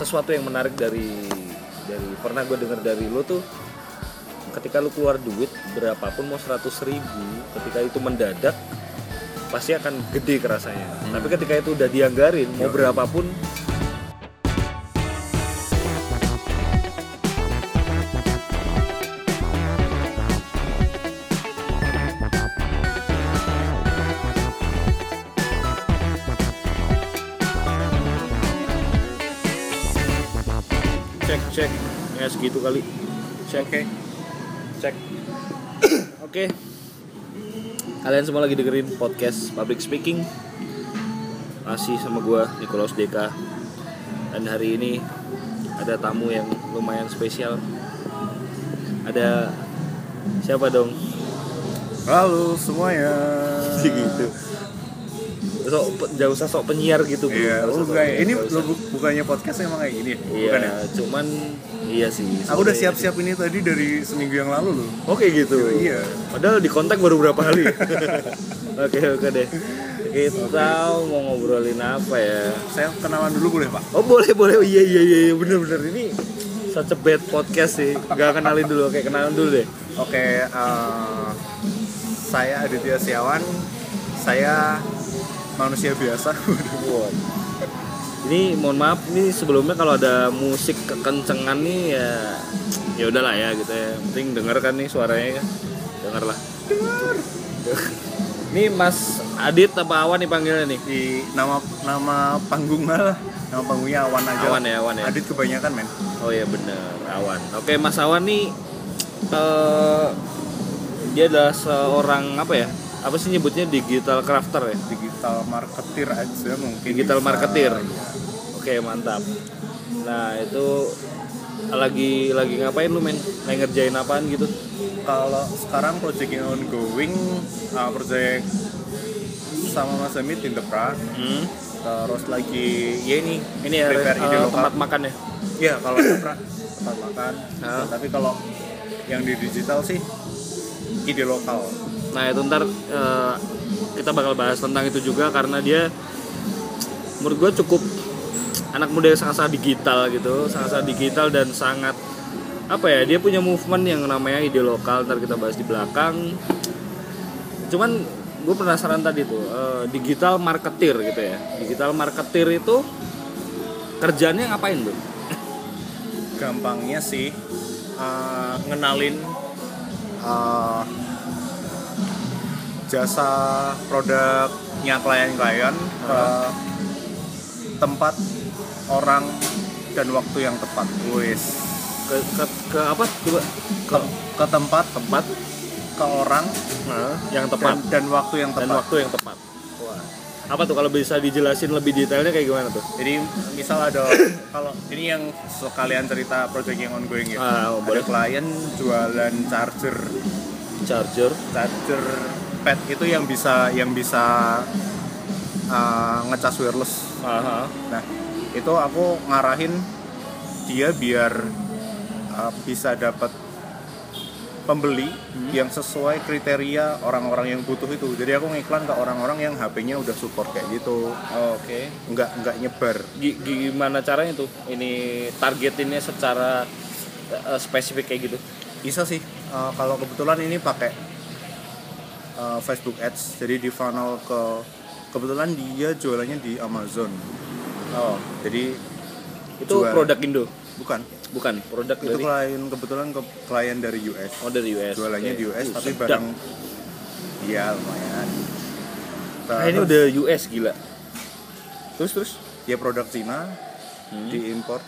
sesuatu yang menarik dari dari pernah gue dengar dari lo tuh ketika lu keluar duit berapapun mau 100 ribu ketika itu mendadak pasti akan gede kerasanya. Tapi ketika itu udah dianggarin mau berapapun kali. Cek. Oke. cek. Oke. Kalian semua lagi dengerin podcast public speaking. Masih sama gua Nikolaus Deka dan hari ini ada tamu yang lumayan spesial. Ada siapa dong? Halo semuanya. gitu sok jauh usah sok penyiar gitu bro. Iya, sok kayak penyiar, ini usah. bu- bukannya podcast emang kayak gini? ya? iya Bukan ya? cuman iya sih Aku udah siap-siap ini tadi dari seminggu yang lalu loh. Oke gitu. Iya. Padahal di kontak baru berapa kali. oke oke deh. Kita mau ngobrolin apa ya? Saya kenalan dulu boleh pak? Oh boleh boleh. Oh, iya iya iya iya. bener bener ini such a bad podcast sih. Gak kenalin dulu. Oke kenalan dulu deh. Oke, eh, saya Aditya Siawan. Saya manusia biasa. Ini mohon maaf nih sebelumnya kalau ada musik kekencengan nih ya ya udahlah ya gitu ya. Penting denger kan nih suaranya kan. Denger lah. Ini Mas Adit apa Awan nih panggilnya nih? Di nama nama panggungnya lah. Nama panggungnya Awan aja. Awan ya, Awan ya. Adit kebanyakan men. Oh iya bener, Awan. Oke Mas Awan nih, eh dia adalah seorang apa ya? Apa sih nyebutnya digital crafter ya? Digital marketer aja mungkin. Digital bisa. marketer. Iya. Oke mantap. Nah itu lagi lagi ngapain lu men? Lagi ngerjain apaan gitu? Kalau sekarang project yang ongoing, uh, project sama Mas Amit in the Pra. Hmm? Terus lagi ya ini Ini ya prepare ide lokal. tempat makan ya? Iya kalau Depra tempat makan. Ah. Tapi kalau yang di digital sih ide lokal. Nah itu ntar eh, kita bakal bahas tentang itu juga karena dia menurut gue cukup anak muda yang sangat-sangat digital gitu, sangat-sangat digital dan sangat apa ya dia punya movement yang namanya ide lokal ntar kita bahas di belakang. Cuman gue penasaran tadi tuh eh, digital marketer gitu ya, digital marketer itu kerjanya ngapain tuh? Gampangnya sih uh, ngenalin uh, jasa produknya klien-klien ke tempat orang dan waktu yang tepat. Wis. Ke, ke, ke apa? Coba Ke, ke tempat, tempat ke orang nah, yang tepat. dan, dan waktu yang dan tepat. waktu yang tepat. Wah. Apa tuh kalau bisa dijelasin lebih detailnya kayak gimana tuh? Jadi misal ada kalau ini yang sekalian cerita project yang ongoing ya. Ah, oh, boleh. ada klien jualan charger Charger. charger pad itu yang bisa yang bisa uh, ngecas wireless. Aha. Nah itu aku ngarahin dia biar uh, bisa dapat pembeli yang sesuai kriteria orang-orang yang butuh itu. Jadi aku ngiklan ke orang-orang yang HP-nya udah support kayak gitu. Oke. Nggak nggak nyebar. Gi- Gimana caranya tuh? Ini targetinnya secara eh, spesifik kayak gitu. bisa sih uh, kalau kebetulan ini pakai uh, Facebook Ads jadi di funnel ke kebetulan dia jualannya di Amazon Oh. jadi Itu Jual. produk Indo. bukan Bukan, produk itu dari klien kebetulan ke klien dari US Oh, dari US. jualannya Oke. di US Uh, tapi sedap. barang iya lumayan Nah, ini udah US gila. Terus terus. dia produk Cina Hmm. diimpor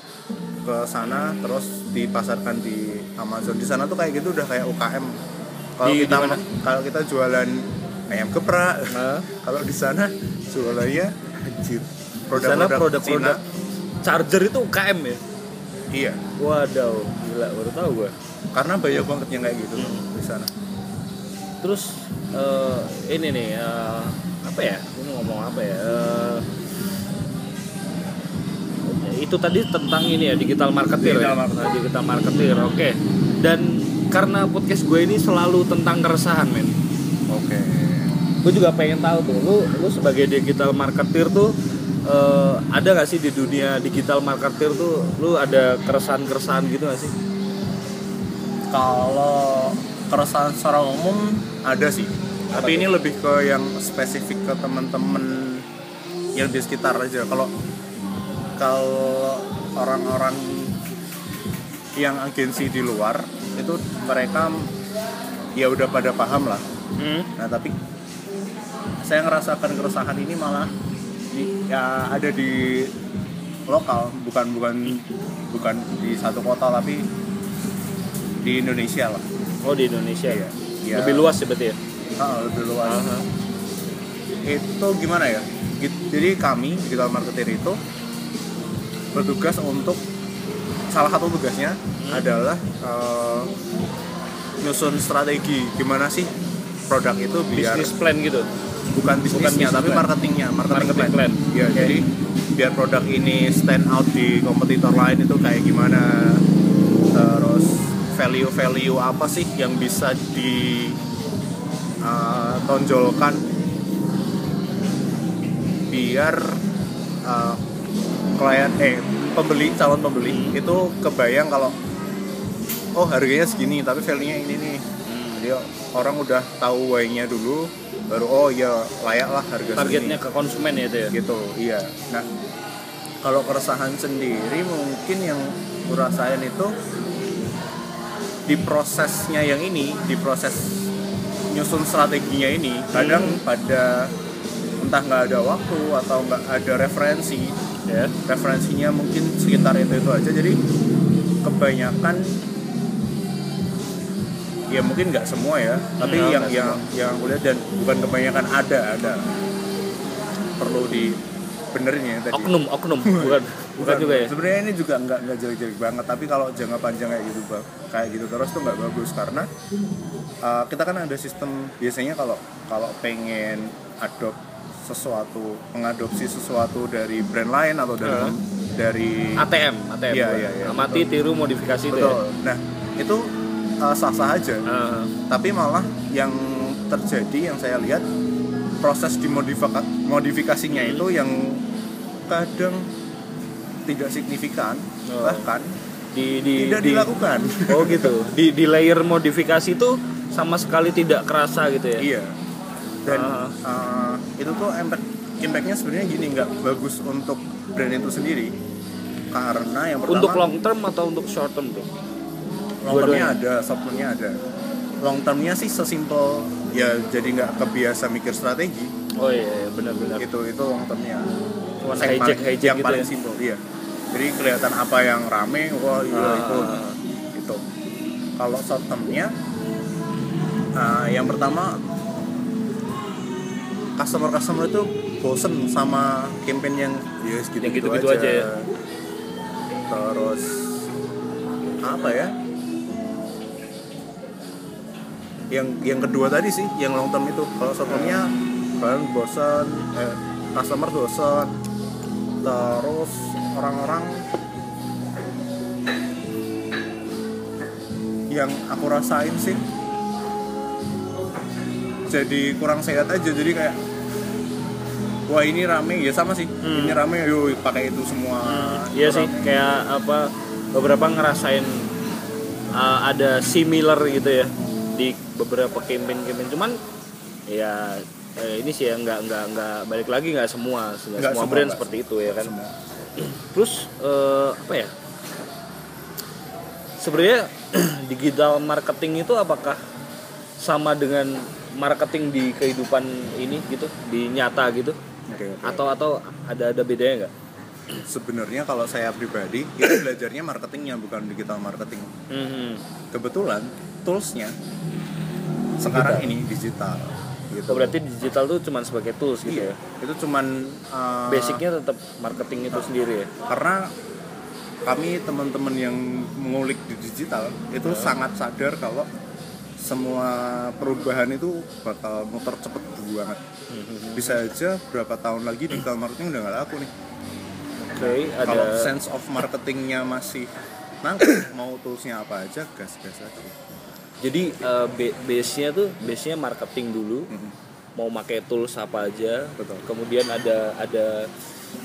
ke sana terus dipasarkan di Amazon di sana tuh kayak gitu udah kayak UKM kalau kita kalau kita jualan ayam geprak Nah, kalau di sana jualannya anjir di sana produk-produk charger itu UKM ya. iya Wadaw, gila baru tahu gua. karena banyak banget yang kayak gitu Hmm. di sana Terus eh, ini nih eh, apa ya? Gue mau ngomong apa ya? Eh, itu tadi tentang ini ya digital marketer Digital ya. marketer. Nah, digital marketer, oke. Dan karena podcast gue ini selalu tentang keresahan, men. oke Gue juga pengen tahu tuh, lu lu sebagai digital marketer tuh eh, ada nggak sih di dunia digital marketer tuh lu ada keresahan-keresahan gitu nggak sih Kalau keresahan secara umum ada sih. Apa Tapi tuh? ini lebih ke yang spesifik ke teman-teman yang di sekitar aja. Kalau kalau orang-orang yang agensi di luar itu mereka ya udah pada paham lah. hmm? Nah tapi saya ngerasakan keresahan ini malah di, ya ada di lokal, bukan bukan bukan di satu kota tapi di Indonesia lah. oh di Indonesia Iya. Iya. lebih luas ya berarti ya Ah, lebih luas. Aha. Itu gimana ya? Jadi kami digital marketer itu bertugas untuk salah satu tugasnya Hmm. adalah eh, nyusun strategi gimana sih produk itu biar bisnis plan gitu bukan bisnisnya bisnis tapi plan. marketingnya marketing, Marketing plan, plan. ya Oke. jadi biar produk ini stand out di kompetitor lain itu kayak gimana terus value value apa sih yang bisa di uh, tonjolkan biar uh, klien eh pembeli calon pembeli itu kebayang kalau oh harganya segini tapi value-nya ini nih. Jadi orang udah tahu why-nya dulu baru oh ya layak lah harga targetnya segini. ke konsumen ya itu ya? Gitu iya. Nah kalau keresahan sendiri mungkin yang gue rasain itu di prosesnya yang ini di proses nyusun strateginya ini kadang pada entah nggak ada waktu atau nggak ada referensi ya referensinya mungkin sekitar itu itu aja. Jadi kebanyakan ya mungkin nggak semua ya tapi Hmm, yang yang yang aku lihat dan bukan kebanyakan ada ada. Perlu di benerin ya tadi. Oknum oknum bukan bukan juga ya? Sebenarnya ini juga nggak nggak jelek-jelek banget tapi kalau jangka panjang kayak gitu Bang, kayak gitu terus tuh nggak bagus. Karena uh, kita kan ada sistem biasanya kalau kalau pengen adopt sesuatu mengadopsi sesuatu dari brand lain atau dari Uh. dari ATM ATM bukan? iya, iya, amati tiru modifikasi itu ya? Betul. Nah itu uh, sah-sah aja. Ah, tapi malah yang terjadi yang saya lihat proses dimodifikasinya modifikasinya Hmm. itu yang kadang tidak signifikan Oh. bahkan di di tidak di- dilakukan. Oh gitu. Di di layer modifikasi itu sama sekali tidak kerasa gitu ya? Iya dan Ah. uh, itu tuh impact impactnya sebenarnya gini nggak bagus untuk brand itu sendiri. Karena yang pertama untuk long term atau untuk short term tuh long termnya ada short termnya ada. Long termnya sih sesimpel ya jadi nggak kebiasa mikir strategi. Oh iya, iya benar-benar itu itu long termnya. Cuman Yang hijack paling- hijack yang gitu paling ya? simpel iya. Jadi kelihatan apa yang rame wah iya Ah. itu. itu kalau short termnya ah, yang pertama customer customer itu bosen sama campaign yang ya gitu, Yang gitu-gitu aja. ya. terus apa ya? Yang yang kedua tadi sih yang long term itu. Kalau termnya kalian bosan eh, customer bosan terus orang-orang yang aku rasain sih jadi kurang sehat aja jadi kayak wah ini rame ya sama sih Hmm. ini rame yuk pakai itu semua Iya sih, kayak apa beberapa ngerasain uh, ada similar gitu ya di beberapa campaign-campaign. Cuman ya eh, ini sih ya nggak nggak nggak balik lagi nggak semua, nggak semua semua, brand seperti itu ya kan. Semua. Terus eh, apa ya? Sebenarnya digital marketing itu apakah sama dengan marketing di kehidupan ini gitu, di nyata gitu? Oke, oke. Atau atau ada ada bedanya nggak? sebenarnya kalau saya pribadi itu belajarnya marketingnya bukan digital marketing Hmm. kebetulan toolsnya sekarang ini digital gitu Oh, berarti digital tuh cuma sebagai tools gitu iya ya. itu cuman uh, Basicnya tetap marketing itu sendiri ya. karena kami teman-teman yang mengulik di digital itu sangat sadar kalau semua perubahan itu bakal muter cepet banget bisa aja berapa tahun lagi digital marketing udah nggak laku nih Oke, kalau ada sense of marketingnya masih nangkep mau toolsnya apa aja gas gas aja jadi eh, ba- base-nya tuh base-nya marketing dulu. Mm-mm. Mau pakai tools apa aja. Betul. Kemudian ada ada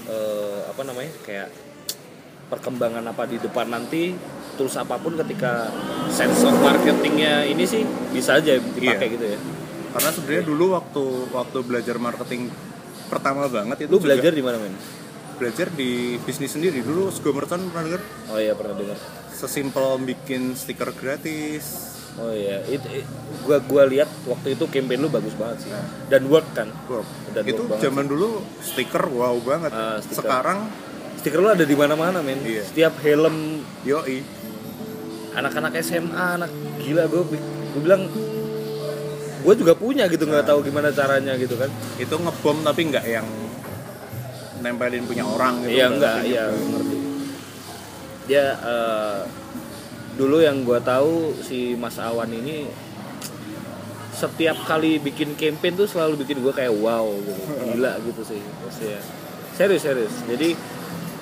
eh, apa namanya kayak perkembangan apa di depan nanti terus apa pun ketika sense of marketingnya ini sih bisa aja dipakai Iya. gitu ya. Karena sebenarnya dulu waktu waktu belajar marketing pertama banget itu lu belajar di mana men? Belajar di bisnis sendiri. Dulu Sego Merchant pernah denger? Oh iya pernah dengar sesimpel bikin stiker gratis. Oh iya itu it- gua gua lihat waktu itu campaign lu bagus banget sih. Dan work kan? Wow. Dan itu work zaman dulu stiker wow banget. Stiker. sekarang stiker lu ada di mana-mana men? Iya. setiap helm yoi anak-anak SMA anak gila gue gue bilang gue juga punya gitu nggak tahu gimana caranya gitu kan. Itu ngebom tapi nggak yang nempelin punya orang gitu iya nggak enggak iya ngerti. Dia eh, dulu yang gue tahu si Mas Awan ini setiap kali bikin campaign tuh selalu bikin gue kayak wow gitu. Gila gitu sih maksudnya. Serius serius. Jadi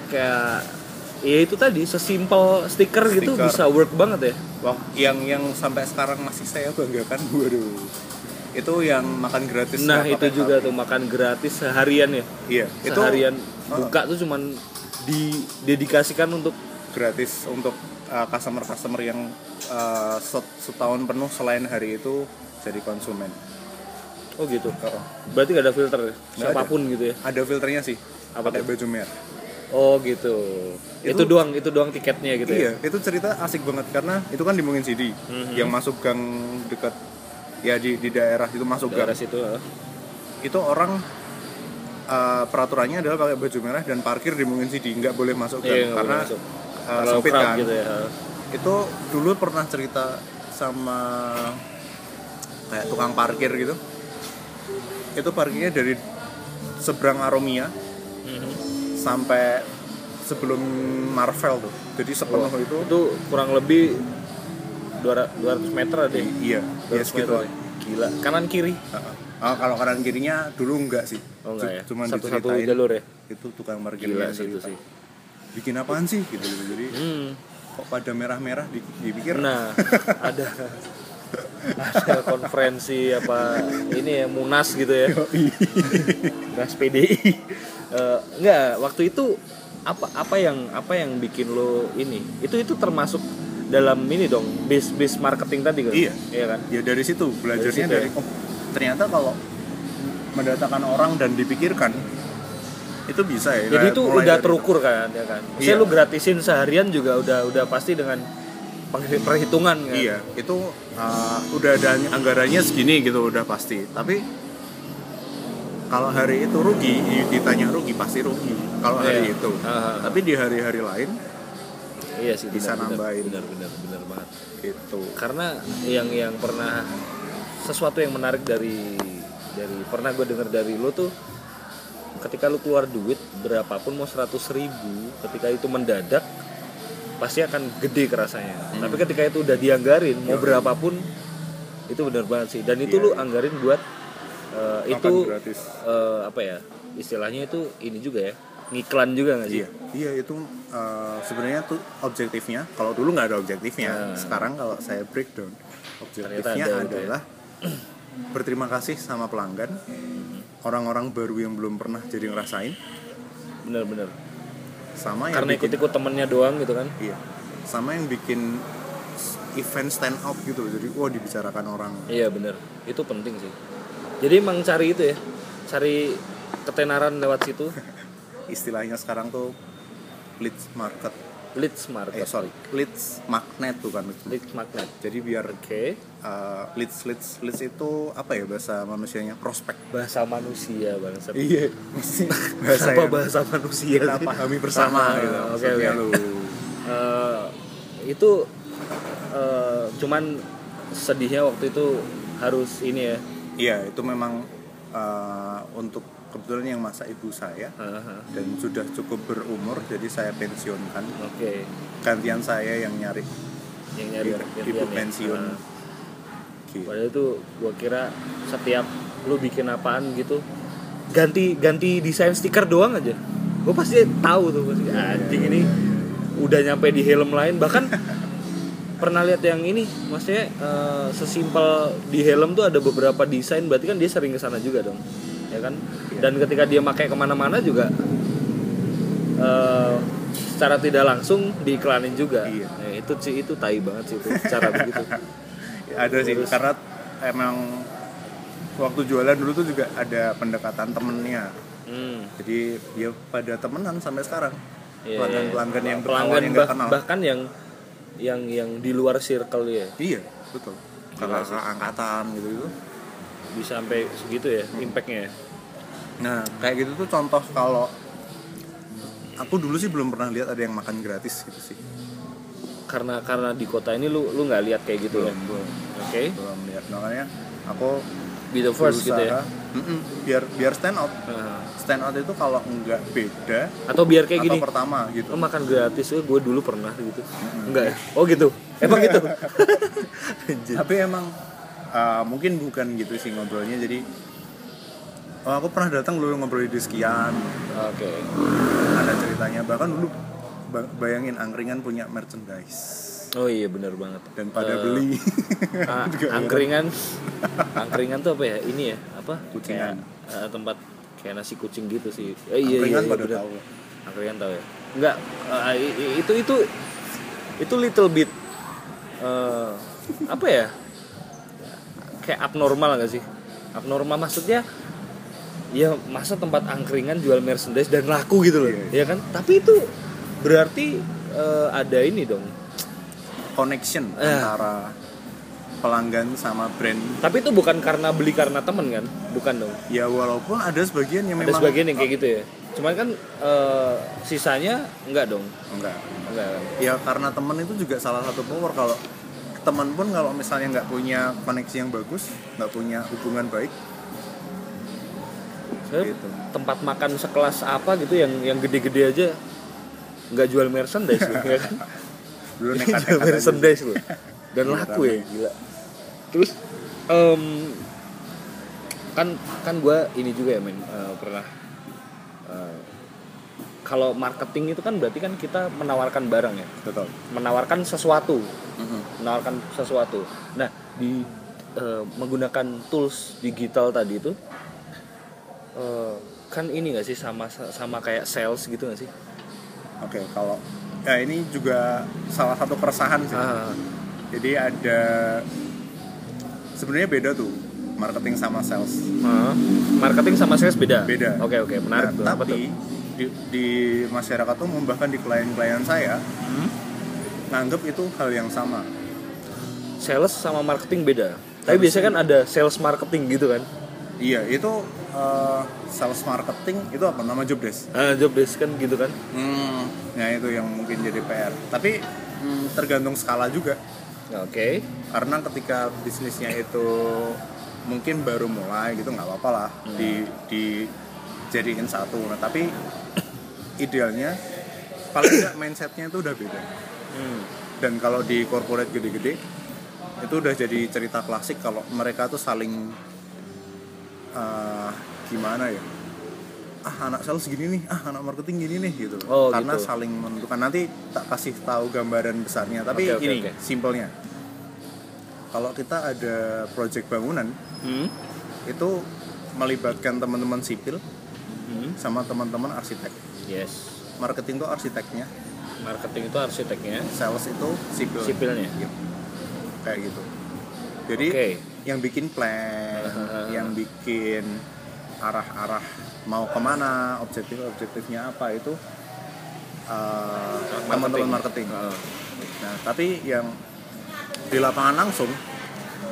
kayak ya itu tadi sesimpel stiker gitu bisa work banget ya. Wah, yang yang sampai sekarang masih saya banggakan waduh. Itu yang makan gratis nah itu juga tuh makan gratis seharian ya. Iya itu seharian uh, buka tuh cuman didedikasikan untuk gratis untuk customer customer yang uh, set- setahun penuh selain hari itu jadi konsumen. Oh gitu. Oh. berarti gak ada filter ya? Nggak siapa pun gitu ya? Ada filternya sih Apa pakai baju merah oh gitu. Itu, Itu- doang itu doang tiketnya gitu iya ya itu cerita asik banget karena itu kan dimungkin CD Mhm. yang masuk gang dekat ya di di daerah itu masuk gang. daerah situ eh. itu orang uh, peraturannya adalah pakai baju merah dan parkir di mungkin CD nggak boleh masuk gang Iya, karena masuk. uh, sempit kan. gitu ya itu dulu pernah cerita sama kayak tukang parkir gitu. Itu parkirnya dari seberang Aromia. Mhm. Sampai sebelum Marvel tuh. Jadi sepenuh Oh, itu itu kurang lebih 200 200 meter ada ya? iya ya 200 segitu. meter. Gila. Kanan kiri? Ah, kalau kanan kirinya dulu enggak sih. Oh enggak ya? Cuman satu-satu diceritain jalur ya? itu tukang parkir gila sih itu cerita. sih. Bikin apaan sih? Gitu, gitu. jadi hmm. kok pada merah-merah di- dipikir? Nah, ada. Ada konferensi apa ini ya Munas gitu ya. Munas PDI. Eh, enggak, waktu itu apa apa yang apa yang bikin lo ini? Itu itu termasuk dalam ini dong, base base marketing tadi kan? Iya. Iya kan? ya dari situ belajarnya Dari dari, situ oh ternyata kalau mendatangkan orang dan dipikirkan itu bisa ya Jadi itu udah terukur kan, ya kan? Iya. lu gratisin seharian juga udah udah pasti dengan perhitungan kan? iya itu uh, udah ada anggarannya segini gitu udah pasti tapi kalau hari itu rugi ditanya rugi pasti rugi kalau hari Iya. itu ah. tapi di hari-hari lain Iya sih, Bisa benar, nambahin. Benar, benar, benar banget. itu karena yang yang pernah sesuatu yang menarik dari dari pernah gue dengar dari lo tuh ketika lu keluar duit berapapun mau 100 ribu ketika itu mendadak pasti akan gede kerasanya tapi ketika itu udah dianggarin mau berapapun itu benar banget sih dan itu Iya, lu iya. anggarin buat eh, Makan itu gratis. eh, apa ya istilahnya itu ini juga ya ngiklan juga nggak sih Iya, iya itu uh, sebenarnya tuh objektifnya. Kalau dulu nggak ada objektifnya. Nah. Sekarang kalau saya breakdown, objektifnya ada gitu ya. adalah berterima kasih sama pelanggan, orang-orang baru yang belum pernah jadi ngerasain, bener-bener sama yang karena bikin, ikut-ikut temennya doang gitu kan iya, sama yang bikin event stand out gitu. Jadi wah dibicarakan orang. Iya bener, itu penting sih. Jadi emang cari itu ya, cari ketenaran lewat situ, Istilahnya sekarang tuh leads market. leads market. Eh sorry, leads magnet tuh kan. leads magnet. Jadi biar Oke, uh, leads leads leads itu apa ya bahasa manusianya prospek. bahasa manusia bangsa. Iya, bahasa Apa bahasa manusia kita pahami bersama Ah, gitu. Oke oke. lu. Eh, itu eh, cuman sedihnya waktu itu harus ini ya. Iya, itu memang uh, untuk kebetulan yang masa ibu saya Aha, dan sudah cukup berumur jadi saya pensiunkan. Oke, Gantian saya yang nyari yang nyari gantian ibu ya. pensiun. Ah. gitu. Padahal itu gua kira setiap lu bikin apaan gitu ganti ganti desain stiker doang aja. Gue pasti tahu tuh pasti anjing ini udah nyampe di helm lain bahkan pernah lihat yang ini maksudnya eh, sesimpel di helm tuh ada beberapa desain berarti kan dia sering ke sana juga dong ya kan dan ketika dia pakai ke mana-mana juga eh, secara tidak langsung diiklanin juga. Iya. Nah, itu sih itu tai banget sih itu cara begitu. ada sih Terus- karena emang waktu jualan dulu tuh juga ada pendekatan temennya Hmm. jadi dia pada temenan sampai sekarang Iya, pelanggan iya. pelanggan yang pelanggan nggak bah- kenal bahkan yang yang yang di luar circle ya iya betul. Kakak sih. angkatan gitu gitu bisa sampai segitu ya impactnya ya. nah kayak gitu tuh contoh kalau aku dulu sih belum pernah lihat ada yang makan gratis gitu sih. Karena karena di kota ini lu lu nggak lihat kayak gitu ya? Belum belum. Oke. Belum lihat. Makanya aku be the first gitu ya Mm-mm, biar biar stand out. Nah, stand out itu kalau nggak beda atau biar kayak atau gini pertama gitu. Lo makan gratis ya gue dulu pernah gitu. Enggak ya? Oh gitu? Emang gitu? Tapi emang uh, mungkin bukan gitu sih ngobrolnya. Jadi oh aku pernah datang dulu ngobrol di sekian. Oke. Ada ceritanya. Bahkan dulu ba- bayangin angkringan punya merchandise. Oh iya benar banget. Dan pada Eh, beli. Ah, Juga angkringan. angkringan tuh apa ya? Ini ya apa? Kucingan. kayak eh, tempat kayak nasi kucing gitu sih. Eh, iya iya, angkringan iya pada bener. tahu. Angkringan tahu ya? Enggak eh, i- i- itu itu itu little bit eh, apa ya? Kayak abnormal gak sih? Abnormal maksudnya ya masa tempat angkringan jual merchandise dan laku gitu loh Iya, ya kan? Tapi itu berarti eh, ada ini dong. Connection Eh. antara pelanggan sama brand. Tapi itu bukan karena beli karena temen kan? Bukan dong. Ya walaupun ada sebagian yang ada memang sebagian yang kayak gitu ya? Cuman kan eh, sisanya enggak dong? Enggak. Enggak. Ya karena temen itu juga salah satu power. Kalau teman pun kalau misalnya nggak punya koneksi yang bagus nggak punya hubungan baik Saya gitu. tempat makan sekelas apa gitu yang yang gede-gede aja nggak jual merchandise loh, ya kan? dulu Ini nekat jual merchandise loh. Dan Iya, laku ya gila terus em, kan kan gue ini juga ya men eh, pernah eh, kalau marketing itu kan berarti kan kita menawarkan barang ya betul menawarkan sesuatu Mhm. menawarkan sesuatu. Nah, di eh, menggunakan tools digital tadi itu eh, kan ini gak sih sama sama kayak sales gitu gak sih? oke kalau ya ini juga salah satu keresahan sih Ah, jadi ada sebenarnya beda tuh marketing sama sales ah. marketing sama sales beda. Beda. Oke oke menarik tuh. Nah, tuh? tapi di, di masyarakat tuh bahkan di klien-klien saya Hmm? nganggep itu hal yang sama Sales sama marketing beda. Tapi biasanya kan ada sales marketing gitu kan? iya itu eh, sales marketing itu apa nama job desk Ah, job desk kan gitu kan? Hmm, ya itu yang mungkin jadi PR. Tapi hmm, tergantung skala juga. Oke. Karena ketika bisnisnya itu mungkin baru mulai gitu nggak apa-apa lah di dijadiin satu. Nah tapi idealnya paling nggak mindsetnya itu udah beda. Hmm. Dan kalau di corporate gede-gede itu udah jadi cerita klasik kalau mereka tuh saling eh, gimana ya ah anak sales gini nih ah anak marketing gini nih gitu Oh, karena gitu. saling menentukan nanti tak kasih tahu gambaran besarnya tapi oke, ini oke. simpelnya kalau kita ada project bangunan Hmm. itu melibatkan teman-teman sipil Hmm. sama teman-teman arsitek Yes. marketing tuh arsiteknya Marketing itu arsiteknya, sales itu sipil sipilnya. Yep. kayak gitu jadi Oke. yang bikin plan Hahaha. yang bikin arah-arah mau ke mana objektif-objektifnya apa itu uh, teman-teman marketing. Ah. nah tapi yang di lapangan langsung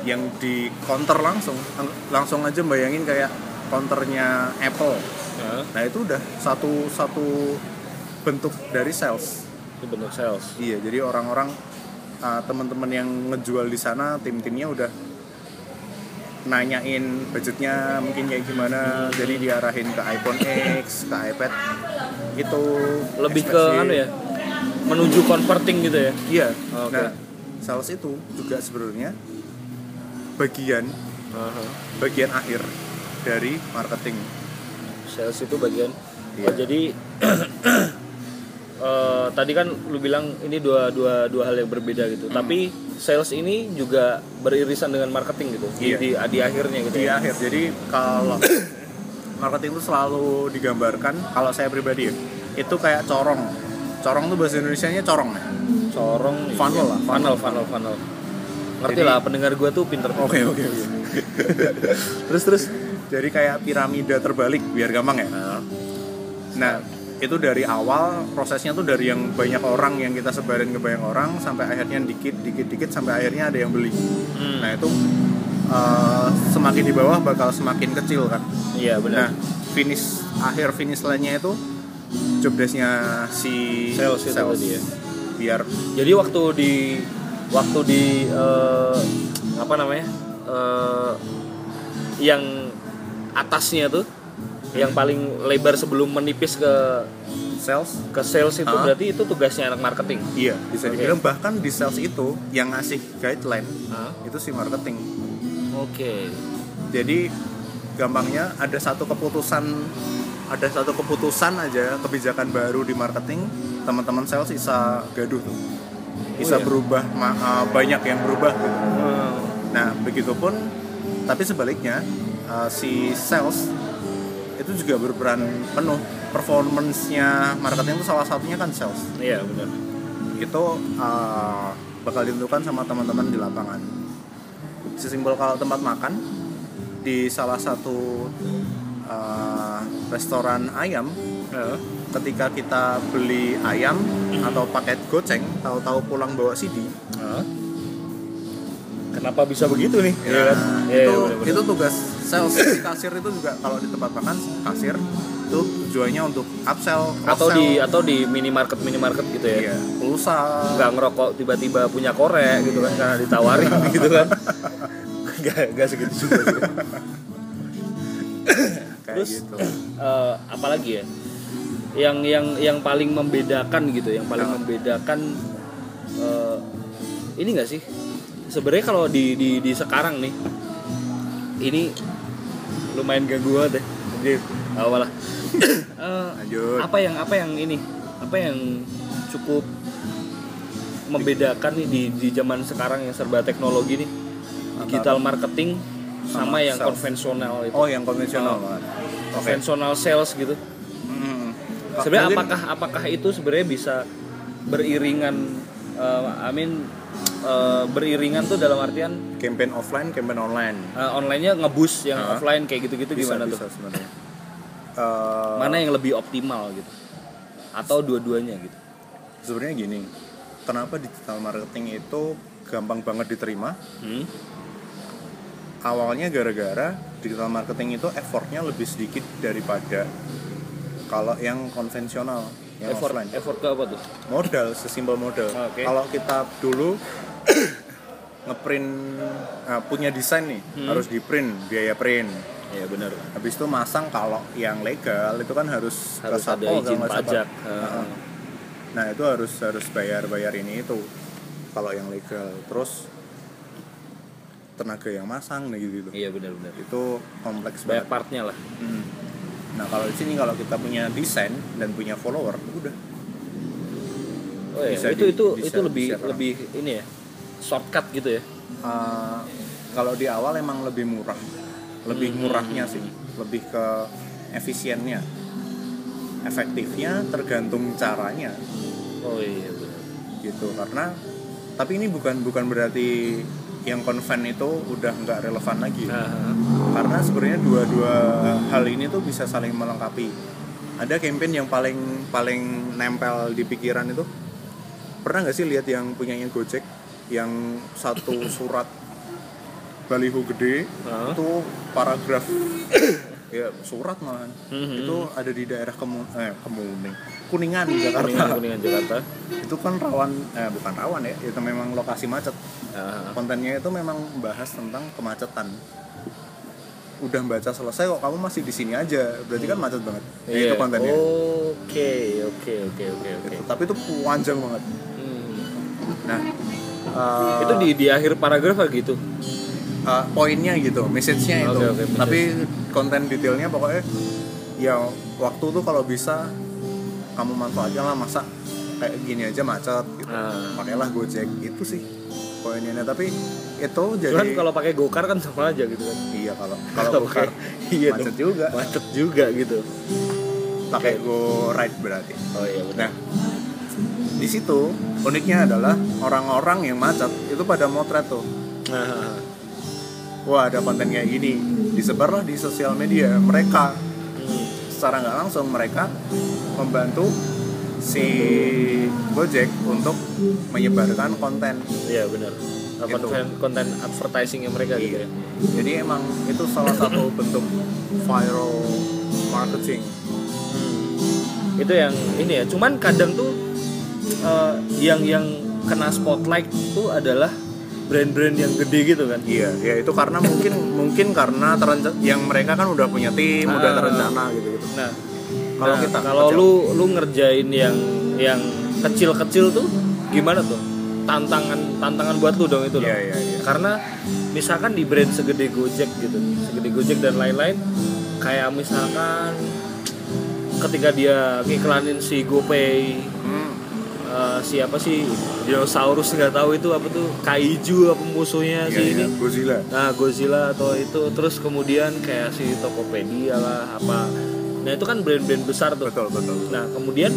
yang di counter langsung lang- langsung aja bayangin kayak counternya Apple. Ah, nah itu udah satu satu bentuk dari sales. Itu bentuk sales. Iya, jadi orang-orang uh, teman-teman yang ngejual di sana tim-timnya udah nanyain budgetnya mungkin kayak gimana, jadi diarahin ke iPhone X, ke iPad itu Lebih ke anu ya, menuju converting gitu ya. Iya. Oke. Nah, sales itu juga sebenarnya bagian Aha. bagian akhir dari marketing. Sales itu bagian. Iya. Oh, jadi eh, tadi kan lu bilang ini dua dua dua hal yang berbeda gitu. Hmm. Tapi sales ini juga beririsan dengan marketing gitu. Di Iya. di, di akhirnya gitu. Di ya. akhir. Jadi kalau marketing itu selalu digambarkan kalau saya pribadi ya itu kayak corong corong tuh bahasa Indonesia nya corong ya corong Funnel iya. lah, funnel funnel funnel ngerti Jadi- lah pendengar gua tuh pinter oke oke oke terus terus jadi kayak piramida terbalik biar gampang ya nah, Nah, itu dari awal prosesnya tuh dari yang banyak orang yang kita sebarin ke banyak orang sampai akhirnya dikit dikit dikit sampai akhirnya ada yang beli. hmm, Nah, itu uh, semakin di bawah bakal semakin kecil kan. iya Nah, benar finish akhir finish line-nya itu job desk-nya si Sales itu tadi ya. Biar jadi waktu di waktu di eh, apa namanya eh, yang atasnya tuh yang paling lebar sebelum menipis ke sales ke sales itu Ah. berarti itu tugasnya anak marketing iya bisa dibilang bahkan di sales itu yang ngasih guideline Ah, itu si marketing. oke Jadi gampangnya ada satu keputusan ada satu keputusan aja kebijakan baru di marketing teman-teman sales bisa gaduh tuh. Bisa Oh, iya? berubah ma- uh, banyak yang berubah gitu. Hmm, Nah, begitupun tapi sebaliknya uh, si sales itu juga berperan penuh performance-nya marketing itu salah satunya kan sales. iya benar Itu uh, bakal ditentukan sama teman-teman di lapangan. Sesimpel kalau tempat makan di salah satu uh, restoran ayam Heeh. ketika kita beli ayam atau paket goceng tahu-tahu pulang bawa CD Heeh. Kenapa bisa begitu nih ya, kan? Iya, itu iya, benar-benar. itu tugas sales Si kasir itu juga kalau di tempat makan kasir itu tujuannya untuk upsell atau cross-sell. di atau di minimarket minimarket gitu ya iya, pulsa nggak ngerokok tiba-tiba punya korek gitu kan karena ditawarin gitu kan nggak nggak segitu juga sih. terus gitu eh, apalagi ya yang yang yang paling membedakan gitu yang paling Ya. membedakan eh, ini nggak sih sebenarnya kalau di, di di sekarang nih ini lumayan ganggu banget deh. Jadi awalah Eh, lanjut. apa yang apa yang ini apa yang cukup membedakan nih di di zaman sekarang yang serba teknologi nih? Digital marketing sama, Sama yang sales. konvensional itu. Oh yang konvensional. Banget konvensional sales gitu. Hmm. sebenarnya apakah apakah itu sebenarnya bisa beriringan eh, I mean eh, beriringan tuh dalam artian campaign offline campaign online. Eh, online-nya ngebus yang Ah. offline kayak gitu-gitu bisa gimana bisa tuh? sebenarnya. Eh, mana yang lebih optimal gitu? Atau dua-duanya gitu? Sebenarnya gini kenapa digital marketing itu gampang banget diterima? Hmm? awalnya gara-gara digital marketing itu effortnya lebih sedikit daripada kalau yang konvensional yang effort offline. effort ke apa tuh? Modal sesimpel modal. Oke. kalau kita dulu ngeprint nah, punya desain nih Hmm. harus di print biaya print. Ya benar habis itu masang kalau yang legal itu kan harus harus ada Satpol, izin pajak. Heeh. Eh, nah itu harus harus bayar bayar ini itu. Kalau yang legal terus tenaga yang masang nah gitu, -gitu. iya benar-benar itu kompleks banyak banget. partnya lah. Hmm. Nah kalau di sini kalau kita punya desain dan punya follower udah. Oh iya Bisa itu di- itu bisa itu lebih lebih ini ya shortcut gitu ya? Uh, kalau di awal emang lebih murah. Lebih Hmm. murahnya sih. Lebih ke efisiennya. Efektifnya tergantung caranya. Oh iya benar. Gitu karena tapi ini bukan bukan berarti yang konven itu udah nggak relevan lagi. Ah, karena sebenarnya dua-dua hal ini tuh bisa saling melengkapi. Ada campaign yang paling paling nempel di pikiran itu. Pernah nggak sih lihat yang punyanya Gojek yang satu surat baliho gede ah. itu paragraf ya surat malahan. Mhm. itu ada di daerah kemu eh, kemuning kuningan Jakarta. Kuningan kuningan Jakarta. Itu kan rawan eh bukan rawan ya itu memang lokasi macet. Ah, kontennya itu memang bahas tentang kemacetan. Udah baca selesai kok kamu masih di sini aja. Berarti kan macet banget. Iya. itu kontennya. Oke oke oke oke oke. Gitu. tapi itu panjang banget. Hmm. nah eh, itu di di akhir paragraf gitu? eh, poinnya gitu message-nya itu. Oke, oke, message. tapi konten detailnya pokoknya ya waktu tuh kalau bisa kamu manfaatkan lah masa kayak gini aja macet gitu Ah. pakailah Gojek itu sih poinnya tapi itu jadi cuman kalau pakai gokar kan sama aja gitu kan iya kalau kalau. Gokar iya macet dong. juga macet juga gitu pakai Go Ride berarti. oh iya benar Nah, di situ uniknya adalah orang-orang yang macet itu pada motret tuh. nah, Wah ada konten kayak gini, disebarlah di sosial media. Mereka hmm. Secara nggak langsung mereka membantu si Gojek untuk menyebarkan konten. iya benar Gitu. konten konten advertisingnya mereka gitu ya Jadi emang itu salah satu bentuk viral marketing. Hmm. itu yang ini ya cuman kadang tuh eh, yang yang kena spotlight tuh adalah brand-brand yang gede gitu kan Iya, ya itu karena mungkin mungkin karena terencana yang mereka kan udah punya tim, udah Ah. terencana gitu gitu. nah Kalau nah, kita kalau kecil. lu lu ngerjain yang yang kecil-kecil tuh gimana tuh tantangan tantangan buat lu dong itu loh Iya, iya, iya. karena misalkan di brand segede Gojek gitu segede Gojek dan lain-lain kayak misalkan ketika dia ngiklanin si GoPay Hmm, eh, siapa sih dinosaurus nggak tahu itu apa tuh kaiju apa musuhnya iya, si iya, ini Godzilla. nah Godzilla atau itu terus kemudian kayak si Tokopedia lah apa nah itu kan brand-brand besar tuh Betul, betul. nah kemudian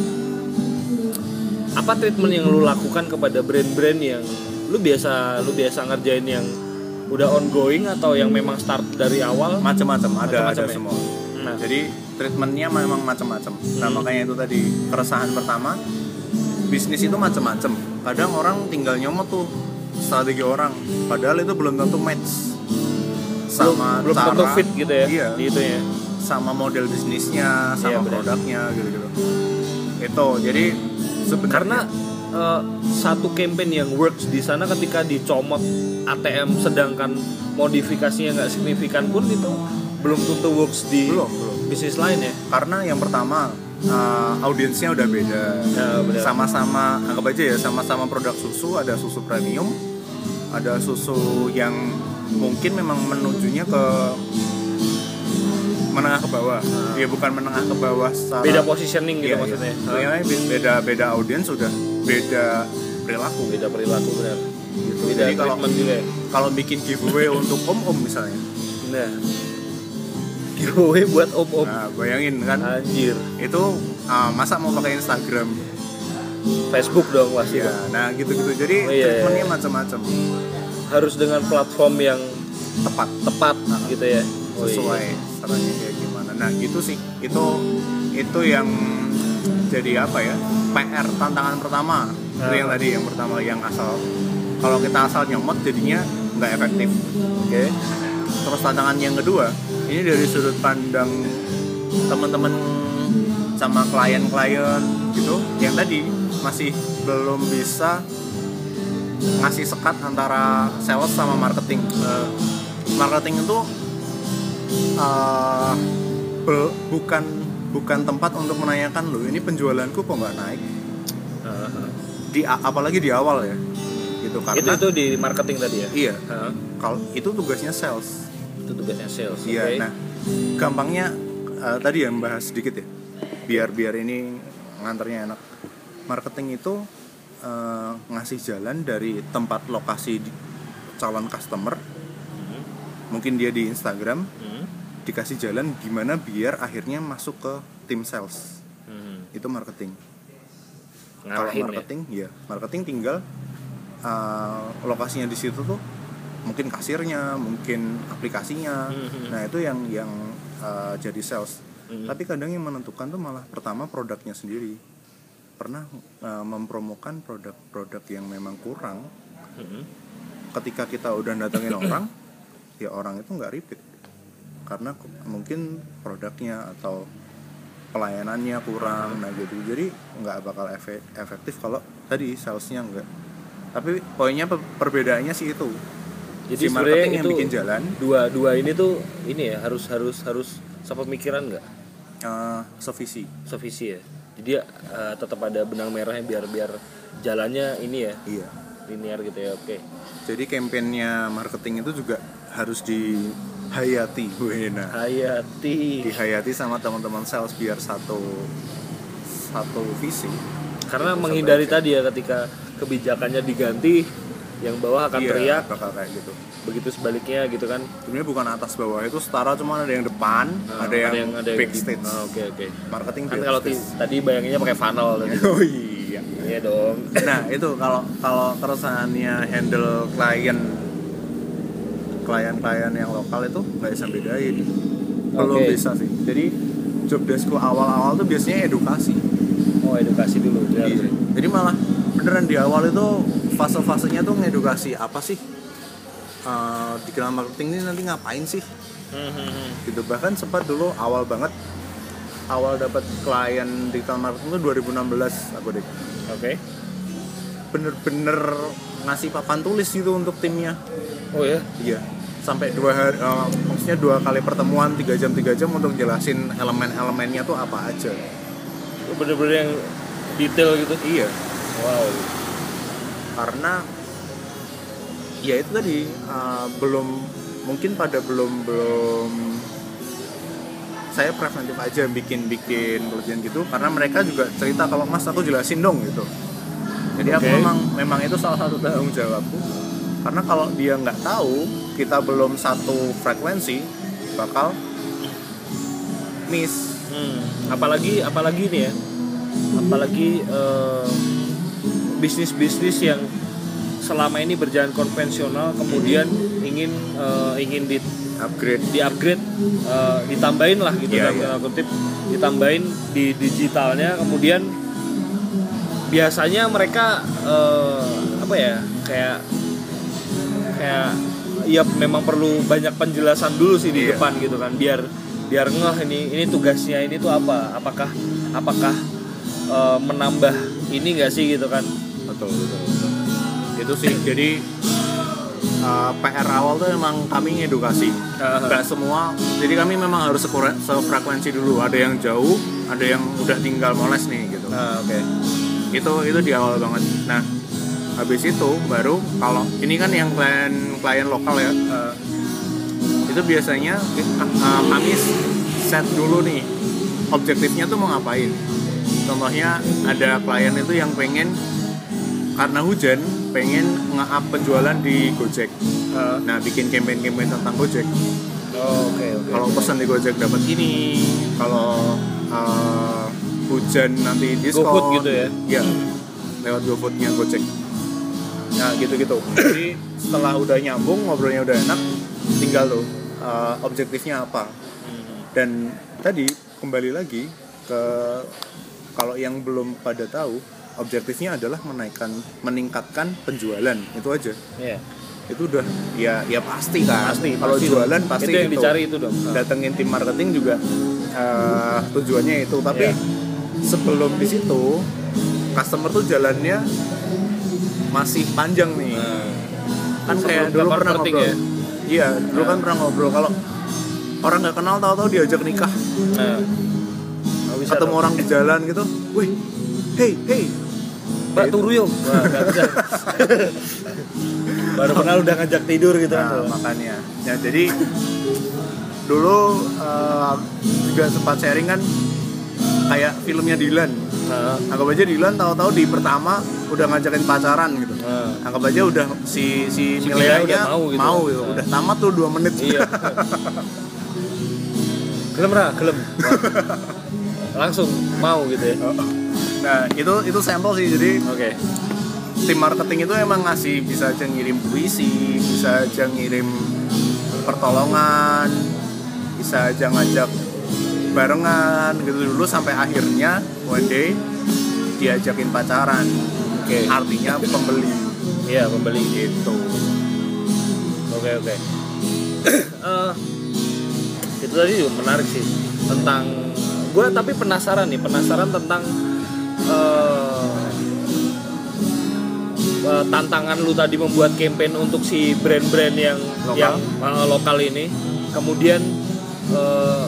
apa treatment yang lu lakukan kepada brand-brand yang lu biasa lu biasa ngerjain yang udah ongoing atau yang memang start dari awal Macam-macam ada Macam-macam ada ya? semua. nah Jadi treatmentnya memang macam-macam. Nah Hmm. makanya itu tadi keresahan pertama bisnis itu macam-macam. Kadang orang tinggal nyomot tuh strategi orang, padahal itu belum tentu match sama belum cara tentu fit gitu ya Iya. di itu ya sama model bisnisnya, Iya, sama benar. produknya gitu-gitu. Itu jadi sebenarnya karena eh, satu campaign yang works di sana ketika dicomot ATM sedangkan modifikasinya nggak signifikan pun itu belum tentu works di belum belum bisnis lain ya karena yang pertama uh, audiensnya udah beda. Ya, sama-sama anggap aja ya sama-sama produk susu ada susu premium ada susu yang mungkin memang menujunya ke menengah ke bawah. Ya bukan menengah ke bawah secara beda positioning gitu Iya, maksudnya. Iya, beda beda audiens sudah beda perilaku. Beda perilaku benar gitu. beda jadi kalau juga ya. kalau bikin giveaway untuk om-om misalnya. Nah giveaway buat om om. Nah bayangin kan. Anjir. Itu uh, masa mau pakai Instagram? Facebook dong pasti. Ya dong. nah gitu-gitu. Jadi Oh, iya, treatmentnya iya. macam-macam. Harus dengan platform yang tepat. tepat gitu ya. Oh, iya. sesuai caranya kayak gimana. Nah gitu sih. Itu itu yang jadi apa ya? PR tantangan pertama. Itu Nah. yang tadi yang pertama yang asal. Kalau kita asal nyomot jadinya nggak efektif. Oke terus tantangan yang kedua ini dari sudut pandang teman-teman sama klien-klien gitu yang tadi masih belum bisa ngasih sekat antara sales sama marketing. Nah, marketing itu uh, be- bukan bukan tempat untuk menanyakan lo ini penjualanku kok nggak naik? Nah, di apalagi di awal ya gitu itu karena itu di marketing tadi ya? Iya Nah, kalau itu tugasnya sales itu tugasnya sales Iya, oke nah gampangnya eh, tadi ya bahas sedikit ya, biar biar ini nganternya enak. Marketing itu eh, ngasih jalan dari tempat lokasi di- calon customer, Hmm, mungkin dia di Instagram, hmm, dikasih jalan gimana biar akhirnya masuk ke tim sales. hmm. Itu marketing. Kalau ngarahin ya marketing, ya marketing tinggal eh, lokasinya di situ tuh mungkin kasirnya, mungkin aplikasinya. Mhm. Nah itu yang yang uh, jadi sales. Mhm. Tapi kadang yang menentukan tuh malah pertama produknya sendiri. Pernah uh, mempromokan produk-produk yang memang kurang. Hmm, Ketika kita udah datengin orang, ya orang itu nggak repeat karena mungkin produknya atau pelayanannya kurang. Nah gitu. Jadi nggak bakal efe- efektif kalau tadi salesnya nggak. Tapi poinnya pe- perbedaannya sih itu. Jadi si marketing yang itu bikin jalan dua dua ini tuh ini ya harus harus harus sepemikiran nggak uh, sevisi. sevisi ya jadi eh, tetap ada benang merahnya biar biar jalannya ini ya Iya. linear gitu ya oke Jadi kampanyenya marketing itu juga harus dihayati, Wena. hayati Dihayati sama teman-teman sales biar satu satu visi. karena menghindari tadi ya ketika kebijakannya diganti yang bawah akan Iya, teriak. bakal kayak gitu. Begitu sebaliknya gitu kan. Sebenarnya bukan atas bawah itu setara cuma ada yang depan Nah, ada yang, ada yang backstage Oh, oke oke. Marketing kan kalau tadi bayanginnya pakai funnel tadi. Oh iya. Iya dong. Nah itu kalau kalau keresahannya handle klien klien-klien yang lokal itu nggak bisa bedain. Belum Oke. bisa sih. Jadi job deskku awal-awal tuh biasanya edukasi. Oh edukasi dulu ya. Iya. jadi malah beneran di awal itu fase-fasenya tuh ngedukasi apa sih? Eh, dikenal marketing ini nanti ngapain sih? Hmm, hmm, hmm. gitu. Bahkan sempat dulu awal banget awal dapat klien digital marketing itu 2016 aku deh oke. Bener-bener ngasih papan tulis gitu untuk timnya. Oh ya? Iya. Sampai dua hari eh, maksudnya dua kali pertemuan tiga jam tiga jam untuk jelasin elemen-elemennya tuh apa aja. Itu bener-bener yang detail gitu? Iya wow. Karena ya itu tadi eh, belum mungkin pada belum belum saya preventif aja bikin bikin pelatihan gitu karena mereka juga cerita kalau mas aku jelasin dong gitu. Jadi aku Oke. memang memang itu salah satu tanggung jawabku. Karena kalau dia nggak tahu kita belum satu frekuensi bakal miss. Hmm, apalagi apalagi nih ya. Apalagi eh, bisnis-bisnis yang selama ini berjalan konvensional kemudian ingin eh, ingin di upgrade. di upgrade eh, ditambahin lah gitu Iya, dalam tanda kutip. Ditambahin di digitalnya kemudian biasanya mereka eh, apa ya kayak kayak ya memang perlu banyak penjelasan dulu sih di Iya. depan gitu kan biar biar ngeh ini ini tugasnya ini tuh apa? Apakah apakah eh, menambah ini enggak sih gitu kan betul betul, betul. itu sih jadi uh, PR awal tuh emang kami ngedukasi. Nggak semua jadi kami memang harus sefrekuensi dulu. Ada yang jauh ada yang udah tinggal moles nih gitu. Nah, oke. Itu itu di awal banget. Nah habis itu baru kalau ini kan yang klien klien lokal ya. Eh, itu biasanya uh, kami set dulu nih objektifnya tuh mau ngapain. Contohnya ada klien itu yang pengen karena hujan pengen nge-up penjualan di Gojek. Eh, nah bikin campaign-campaign tentang Gojek. Oh, oke oke. Kalau pesan di Gojek dapat ini kalau uh, hujan nanti diskon. GoFood gitu ya? Iya, lewat GoFoodnya Gojek. Nah gitu-gitu. Jadi setelah udah nyambung ngobrolnya udah enak tinggal tuh uh, objektifnya apa. Hmm. dan tadi kembali lagi ke kalau yang belum pada tahu objektifnya adalah menaikkan meningkatkan penjualan itu aja Iya. itu udah ya ya pasti kan Pasti, kalau pasti jualan dong. pasti itu yang dicari itu dong datengin tim marketing juga eh, tujuannya itu tapi Iya. sebelum di situ customer tuh jalannya masih panjang nih Nah, kan kayak dulu pernah ngobrol ya? iya dulu Nah. kan pernah ngobrol kalau orang nggak kenal tahu-tahu diajak nikah nah. Bisa ketemu dong. orang di jalan gitu wih hey hey Mbak turu yuk Wah, nggak bisa. baru kenal udah ngajak tidur gitu Nah, kan makanya. Ya, jadi dulu eh, juga sempat sharing kan kayak filmnya Dylan. nah, Anggap aja Dylan tahu-tahu di pertama udah ngajakin pacaran gitu. nah. Anggap aja udah si si, Si udah mau gitu. mau gitu. Nah. Udah tamat tuh dua menit. iya gelem ra gelem langsung mau gitu ya Nah, itu itu sampel sih. Jadi oke tim marketing itu emang ngasih bisa aja ngirim puisi, bisa aja ngirim pertolongan, bisa aja ngajak barengan gitu dulu sampai akhirnya one day diajakin pacaran. oke Artinya pembeli iya pembeli gitu. oke oke Eh, itu tadi juga menarik sih tentang gue tapi penasaran nih penasaran tentang eh, tantangan lu tadi membuat campaign untuk si brand-brand yang Lokal. yang eh, lokal ini kemudian eh,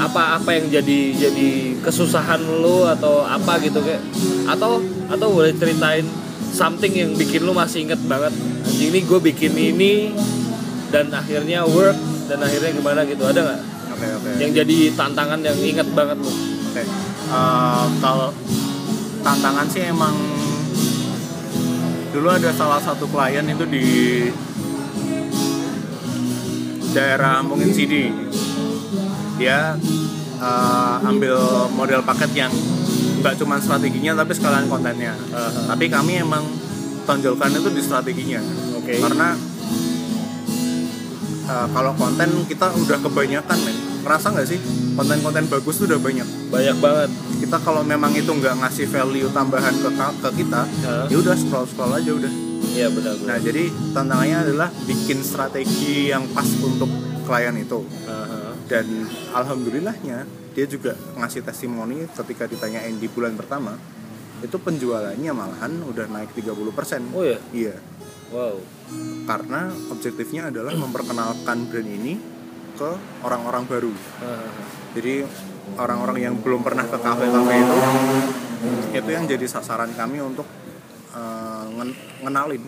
apa apa yang jadi jadi kesusahan lu atau apa gitu kayak atau atau boleh ceritain something yang bikin lu masih inget banget anjing ini gue bikin ini dan akhirnya work dan akhirnya gimana gitu ada nggak Oke oke. yang jadi tantangan yang inget banget lu Oke. Eh, kalau tantangan sih emang dulu ada salah satu klien itu di daerah mungkin CD dia uh, ambil model paket yang nggak cuma strateginya tapi sekalian kontennya Aha. tapi kami emang tonjolkan itu di strateginya Oke. karena uh, kalau konten kita udah kebanyakan men ngerasa nggak sih konten-konten bagus tuh udah banyak? Banyak banget. Kita kalau memang itu nggak ngasih value tambahan ke ke kita Hah? ya udah scroll scroll aja udah. Iya benar nah benar jadi tantangannya adalah bikin strategi yang pas untuk klien itu. Aha. dan alhamdulillahnya dia juga ngasih testimoni ketika ditanyain di bulan pertama itu penjualannya malahan udah naik 30% oh ya iya. Wow. Karena objektifnya adalah memperkenalkan brand ini ke orang-orang baru jadi orang-orang yang belum pernah ke kafe-kafe itu itu yang jadi sasaran kami untuk ngen- ngenalin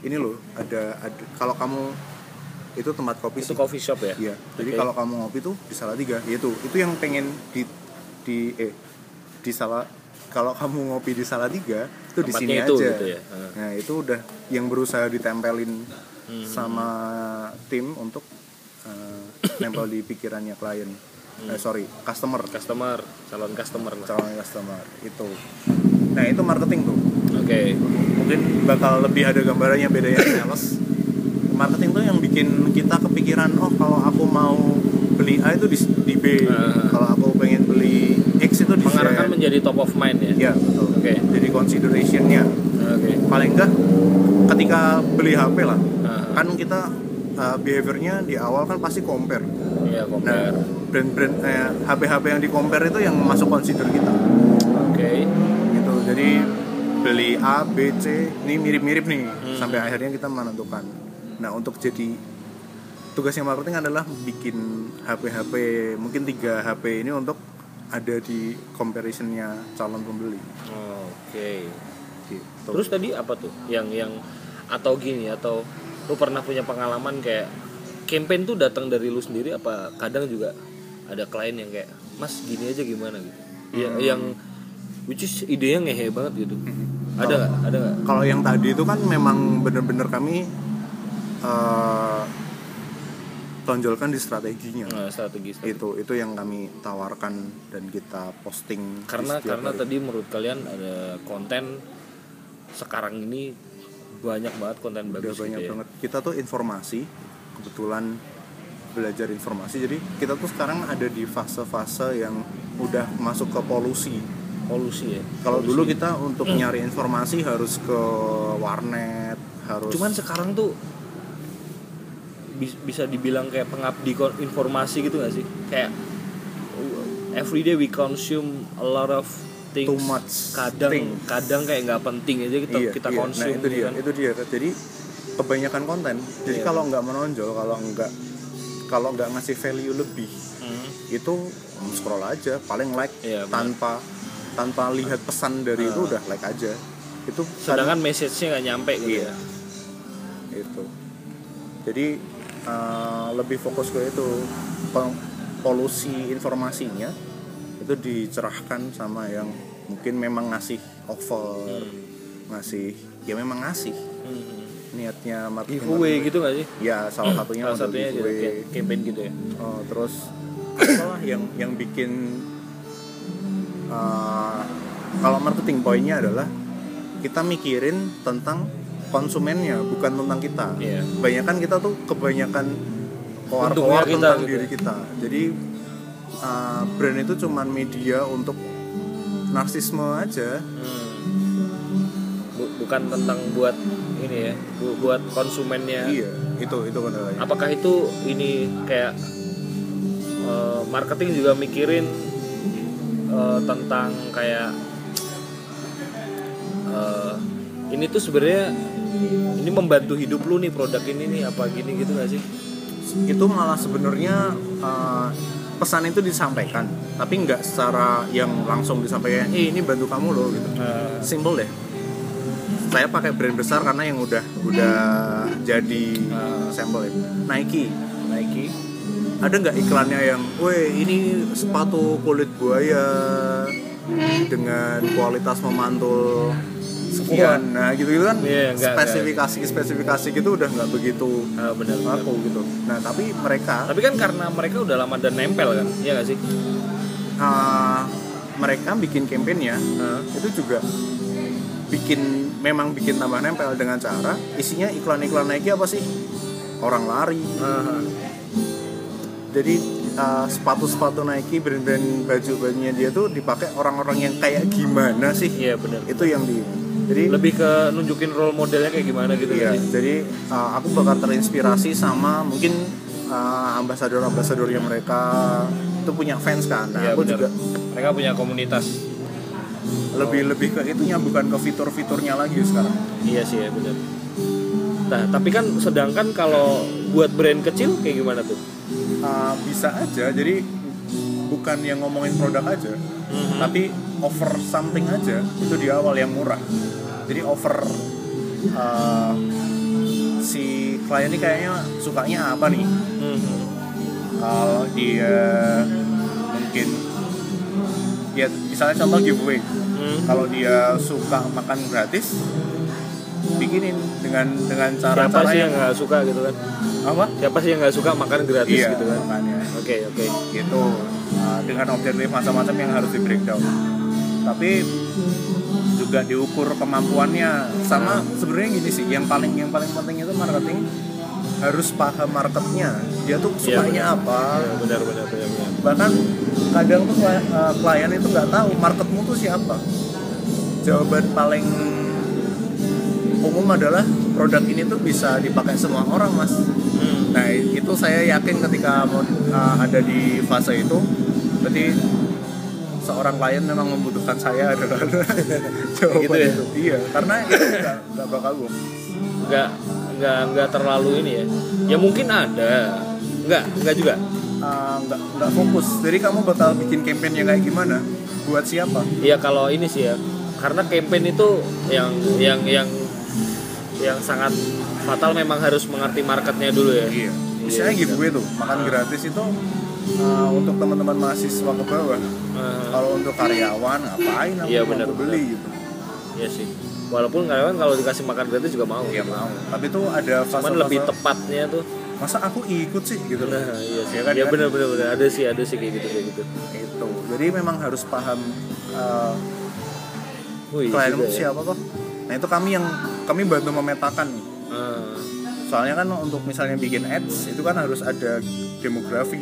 ini loh ada, ada kalau kamu itu tempat kopi itu sih coffee shop ya Iya. Jadi Oke. kalau kamu ngopi tuh di Salatiga, itu itu yang pengen di di eh di salah kalau kamu ngopi di Salatiga itu di sini itu aja. gitu ya. Ah. Nah, itu udah yang berusaha ditempelin Hmm. sama tim untuk eh, nempel di pikirannya klien. Hmm. Eh, sorry, customer, customer calon customer lah calon customer itu. Nah, itu marketing tuh. oke Mungkin bakal lebih ada gambarannya bedanya sales. Marketing tuh yang bikin kita kepikiran, oh kalau aku mau beli A itu di, di B, Ah. kalau aku pengen beli X itu di mengarahkan Z. menjadi top of mind ya Ya betul. Oke. Jadi considerationnya oke paling enggak ketika beli HP lah, Aha. kan kita uh, behaviornya di awal kan pasti compare. iya Nah, compare. brand-brand eh, HP-HP yang di compare itu yang masuk consider kita. oke. Gitu. Jadi beli A B C ini mirip-mirip nih Hmm. sampai akhirnya kita menentukan. Nah untuk jadi tugasnya marketing adalah bikin HP-HP mungkin tiga HP ini untuk ada di comparisonnya calon pembeli. Oke. Gitu. Terus tadi apa tuh? Yang yang atau gini atau lu pernah punya pengalaman kayak campaign tuh datang dari lu sendiri apa kadang juga ada klien yang kayak mas gini aja gimana? Gitu. Ya yang which is idenya ngehe banget gitu. Ada nggak? Ada nggak? Kalau yang tadi itu kan memang bener-bener kami eh, tonjolkan di strateginya. Nah, strategi strategi. itu itu yang kami tawarkan dan kita posting karena karena hari. tadi menurut kalian ada konten sekarang ini banyak banget konten udah bagus banyak gitu ya. banget. Kita tuh informasi kebetulan belajar informasi. Jadi kita tuh sekarang ada di fase-fase yang udah masuk ke polusi. Polusi ya? Kalau dulu kita untuk nyari informasi harus ke warnet harus cuman sekarang tuh bis- bisa dibilang kayak pengabdi informasi gitu gak sih? Kayak uh, every day we consume a lot of things Too much kadang thing. kadang kayak nggak penting aja kita iya, kita iya. consume nah itu dia kan. itu dia jadi kebanyakan konten jadi Iya. kalau nggak menonjol kalau nggak kalau nggak ngasih value lebih Hmm. itu scroll aja paling like Iya, tanpa tanpa lihat pesan dari itu Ah. udah like aja itu sedangkan message-nya nggak nyampe gitu Iya. ya itu jadi uh, lebih fokus ke itu polusi informasinya itu dicerahkan sama yang mungkin memang ngasih offer ngasih ya memang ngasih Hmm. niatnya marketing giveaway gitu gak sih ya salah satunya salah satunya gitu, giveaway. campaign gitu ya Oh, terus apalah yang yang bikin uh, kalau marketing poinnya adalah kita mikirin tentang konsumennya bukan tentang kita. Iya. Kebanyakan kita tuh kebanyakan koar Untungnya koar kita tentang gitu. diri kita. Jadi uh, brand itu cuman media untuk narsisme aja. Hmm. Bu- bukan tentang buat ini ya bu- buat konsumennya Iya, itu itu kendalanya. apakah itu ini kayak eh, marketing juga mikirin eh, tentang kayak eh, ini tuh sebenarnya ini membantu hidup lu nih produk ini nih apa gini gitu gak sih itu malah sebenarnya uh, pesan itu disampaikan tapi nggak secara yang langsung disampaikan eh ini bantu kamu loh gitu. Simple deh. Saya pakai brand besar karena yang udah udah jadi Ah. sampel ya Nike. Nike. Ada nggak iklannya yang weh ini sepatu kulit buaya dengan kualitas memantul sekian nah gitu gitu kan Iya, nggak- spesifikasi spesifikasi gitu udah nggak begitu Ah, benar benar. aku gitu nah tapi mereka Tapi kan karena mereka udah lama dan nempel kan, iya gak sih? uh, mereka bikin kampanyenya Heeh. itu juga bikin memang bikin tambah nempel dengan cara isinya iklan-iklan Nike apa sih orang lari Heeh. jadi uh, sepatu-sepatu Nike brand-brand baju-bajunya dia tuh dipakai orang-orang yang kayak gimana sih Iya benar. itu yang di jadi Lebih ke nunjukin role modelnya kayak gimana gitu iya sih? jadi uh, aku bakal terinspirasi sama mungkin uh, ambasador-ambasadornya mereka itu punya fans kan nah Iya, aku benar. juga Mereka punya komunitas. lebih lebih ke itunya bukan ke fitur-fiturnya lagi sekarang Iya sih ya benar. Nah, tapi kan sedangkan kalau buat brand kecil kayak gimana tuh? Uh, bisa aja jadi bukan yang ngomongin produk aja Mhm. tapi offer something aja itu di awal yang murah jadi offer uh, si klien ini kayaknya sukanya apa nih Mhm. kalau dia mungkin ya misalnya contoh giveaway Mhm. kalau dia suka makan gratis bikinin dengan dengan cara Siapa cara sih yang nggak suka gitu kan? apa Siapa sih yang nggak suka makan gratis iya gitu kan? makanya Oke oke. gitu Nah, dengan objektif macam-macam yang harus di breakdown tapi juga diukur kemampuannya. Sama sebenarnya gini sih yang paling yang paling penting itu marketing harus paham marketnya. Dia tuh Iya, sukanya apa. Iya, benar benar benar benar. bahkan kadang tuh klien, eh, klien itu nggak tahu marketmu tuh siapa. Jawaban paling umum adalah produk ini tuh bisa dipakai semua orang mas. Hmm. nah itu saya yakin ketika mau uh, ada di fase itu berarti seorang klien memang membutuhkan saya adalah jawaban Gitu ya? itu iya karena nggak bakal bohong Nggak nggak nggak terlalu ini ya. Ya mungkin ada. Nggak nggak juga. Uh, nggak nggak fokus jadi kamu bakal bikin campaign yang kayak gimana buat siapa Iya kalau ini sih ya. Karena campaign itu yang yang yang yang sangat fatal memang harus mengerti marketnya dulu ya. Iya. Misalnya Iya, giveaway tuh, makan gratis itu uh, untuk teman-teman mahasiswa ke bawah. Eh, Kalau untuk karyawan ngapain Iya, mau benar, beli gitu. Iya sih. Walaupun karyawan kalau dikasih makan gratis juga mau. Iya mau. Tapi tuh ada fase Cuman lebih tepatnya tuh. Masa aku ikut sih gitu. Nah, iya sih. Iya kan, ya kan? benar benar. Ada sih ada sih kayak gitu kayak gitu. Itu. Jadi memang harus paham uh, Oh, iya klienmu juga ya. siapa kok. Nah itu kami yang kami bantu memetakan. Ah, Soalnya kan untuk misalnya bikin ads itu kan harus ada demografi,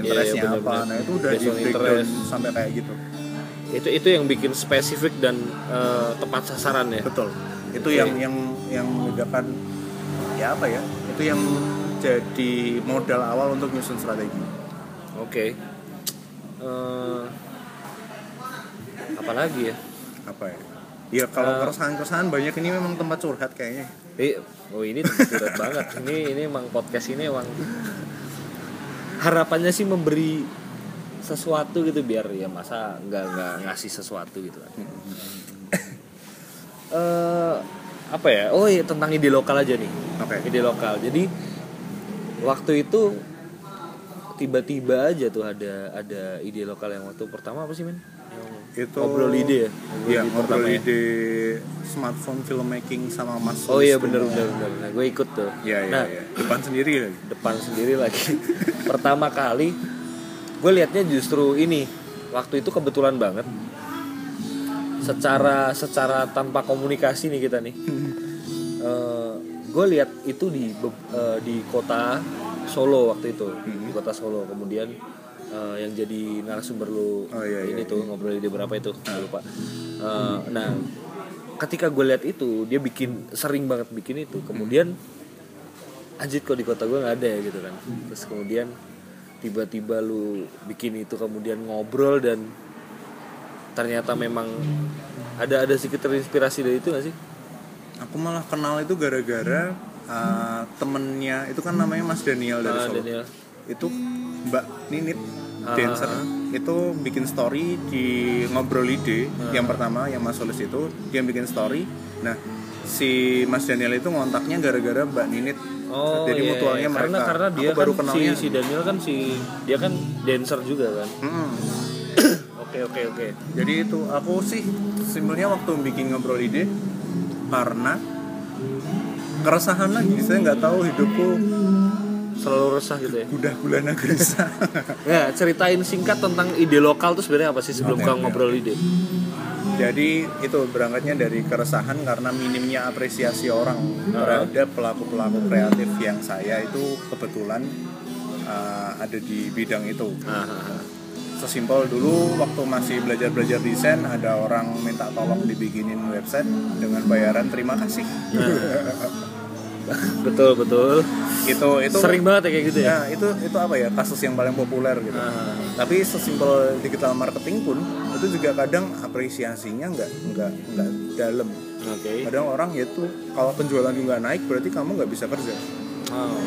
interestnya iya, apa. benar-benar. Nah itu udah Based di breakdown sampai kayak gitu. itu itu yang bikin spesifik dan eh, tepat sasaran ya. betul itu Oke. yang yang yang membedakan ya apa ya itu yang jadi modal awal untuk nyusun strategi Oke. Eh, apalagi ya? apa ya ya kalau Eh. keresahan keresahan banyak ini memang tempat curhat kayaknya Eh, oh ini berat banget. Ini ini emang podcast ini emang harapannya sih memberi sesuatu gitu biar ya masa nggak nggak ngasih sesuatu gitu kan. Eh apa ya? Oh iya tentang ide lokal aja nih. oke Ide lokal. Jadi waktu itu tiba-tiba aja tuh ada ada ide lokal yang waktu pertama apa sih men? Itu ngobrol ide ya? Iya, ide ngobrol ya? ide smartphone filmmaking sama Mas Oh iya Wisnu. bener bener bener. Nah, gue ikut tuh. Iya, nah, iya. Depan sendiri lagi. depan sendiri lagi. Pertama kali gue liatnya justru ini. Waktu itu kebetulan banget. Secara secara tanpa komunikasi nih kita nih. gue lihat itu di eh, di kota Solo waktu itu di kota Solo kemudian eh, yang jadi narasumber lu Oh, iya, ini iya, tuh ngobrol ide berapa itu? Gua lupa. Eh, nah ketika gue lihat itu dia bikin sering banget bikin itu. Kemudian anjir kok di kota gue nggak ada ya gitu kan. Terus kemudian tiba-tiba lu bikin itu kemudian ngobrol dan ternyata memang ada ada sedikit terinspirasi dari itu gak sih? Aku malah kenal itu gara-gara uh, temennya itu kan namanya Mas Daniel dari Ah, Solo. Daniel. Itu Mbak Ninit Ah, dancer itu bikin story di ngobrol ide Ah. yang pertama yang Mas Solis itu dia bikin story. Nah si Mas Daniel itu ngontaknya gara-gara Mbak Ninit. Oh, Jadi iya, mutualnya iya. mereka. Karena karena Aku dia baru kan kenalnya. si si Daniel kan si dia kan dancer juga kan. Mm-mm. Oke oke oke. Jadi itu aku sih simpelnya waktu bikin ngobrol ide karena keresahan lagi saya nggak tahu hidupku selalu resah gitu ya. Udah gulana gelisah. Ya ceritain singkat tentang ide lokal tuh sebenarnya apa sih sebelum Oke, kau ngobrol ide? Jadi itu berangkatnya dari keresahan karena minimnya apresiasi orang terhadap pelaku-pelaku kreatif yang saya itu kebetulan uh, ada di bidang itu. Sesimpel dulu waktu masih belajar-belajar desain ada orang minta tolong dibikinin website dengan bayaran terima kasih betul betul. Itu itu sering banget ya kayak gitu ya? Ya itu itu apa ya kasus yang paling populer gitu. Ah, tapi sesimpel digital marketing pun itu juga kadang apresiasinya nggak nggak nggak dalam. Oke. Kadang orang ya itu kalau penjualan juga naik berarti kamu nggak bisa kerja. Oh.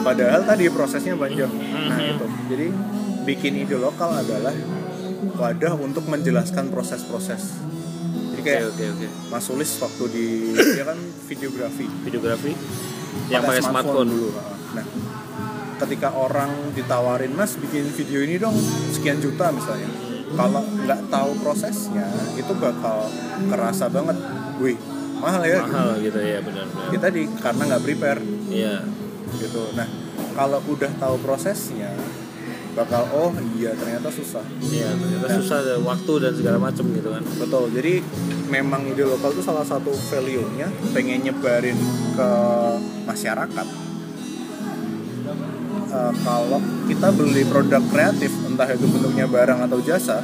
padahal tadi prosesnya panjang. Hmm. nah itu. Jadi bikin ide lokal adalah wadah untuk menjelaskan proses-proses kayak oke oke. Mas Sulis waktu di dia kan videografi. Videografi? Yang pakai smartphone dulu nah ketika orang ditawarin mas bikin video ini dong sekian juta misalnya. Kalau nggak tahu prosesnya itu bakal kerasa banget. Wih mahal ya. Mahal gitu ya benar benar. Kita di karena nggak prepare. Iya. Gitu. Nah kalau udah tahu prosesnya bakal oh iya ternyata susah iya ternyata Nah. susah ada waktu dan segala macam gitu kan betul jadi memang ide lokal itu salah satu value nya pengen nyebarin ke masyarakat Eh, kalau kita beli produk kreatif entah itu bentuknya barang atau jasa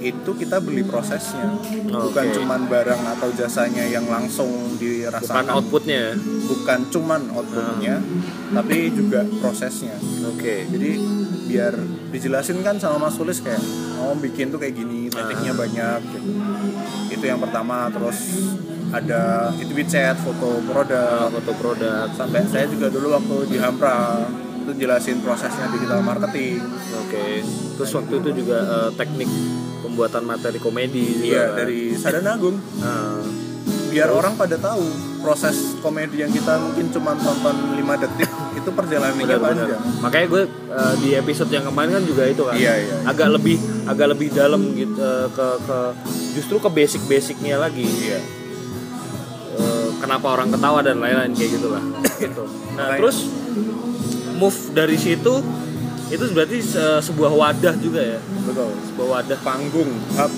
itu kita beli prosesnya. Bukan Oke. cuman barang atau jasanya yang langsung bukan dirasakan outputnya ya? Bukan cuman outputnya tapi juga prosesnya. Oke. Jadi biar dijelasin kan sama Mas Sulis kayak oh bikin tuh kayak gini tekniknya banyak gitu. itu yang pertama terus ada itu chat foto Ah, produk foto produk. Sampai saya juga dulu waktu di Hampra itu jelasin prosesnya digital marketing. Oke. Terus waktu itu juga eh, teknik pembuatan materi komedi juga iya kan? dari Sadana Agung. Ah, biar orang pada tahu proses komedi yang kita mungkin cuma tonton 5 detik itu perjalanannya panjang. Makanya gue eh, di episode yang kemarin kan juga itu kan Iya, iya. agak lebih agak lebih dalam gitu eh, ke ke justru ke basic basicnya lagi. Iya. Eh, kenapa orang ketawa dan lain-lain kayak gitulah gitu. Nah Makanya- terus move dari situ itu berarti se- sebuah wadah juga ya betul. Sebuah wadah panggung hub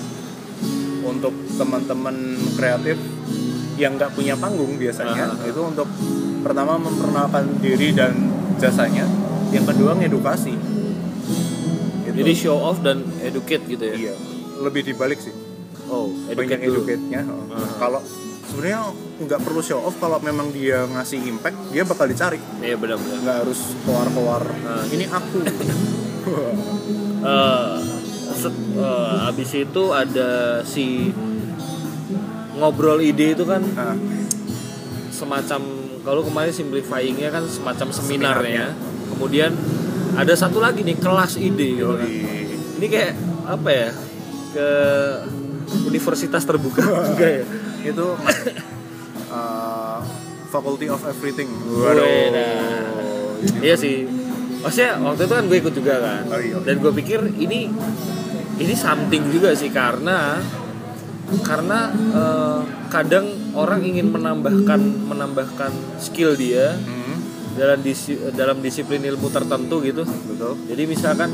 untuk teman-teman kreatif yang nggak punya panggung biasanya. Aha. itu untuk pertama memperkenalkan diri dan jasanya. Yang kedua ngedukasi. Gitu. jadi show off dan educate gitu ya? Iya. Lebih dibalik sih. Oh banyak educate dulu. educate-nya. Aha. kalau sebenarnya nggak perlu show off kalau memang dia ngasih impact dia bakal dicari. Iya benar-benar. Nggak harus keluar-keluar Ah. ini aku. Eh set- eh, abis itu ada si ngobrol ide itu kan nah, semacam kalau kemarin simplifyingnya kan semacam seminarnya Seminarnya. kemudian ada satu lagi nih kelas ide. Gitu kan. ini kayak apa ya ke universitas terbuka. Enggak ya itu uh, faculty of everything. Nah. iya sih. Maksudnya waktu itu kan gue ikut juga kan. Oh, iya. dan gue pikir ini ini something juga sih karena karena eh, kadang orang ingin menambahkan menambahkan skill dia Hmm, dalam disi, dalam disiplin ilmu tertentu gitu. Betul. Jadi misalkan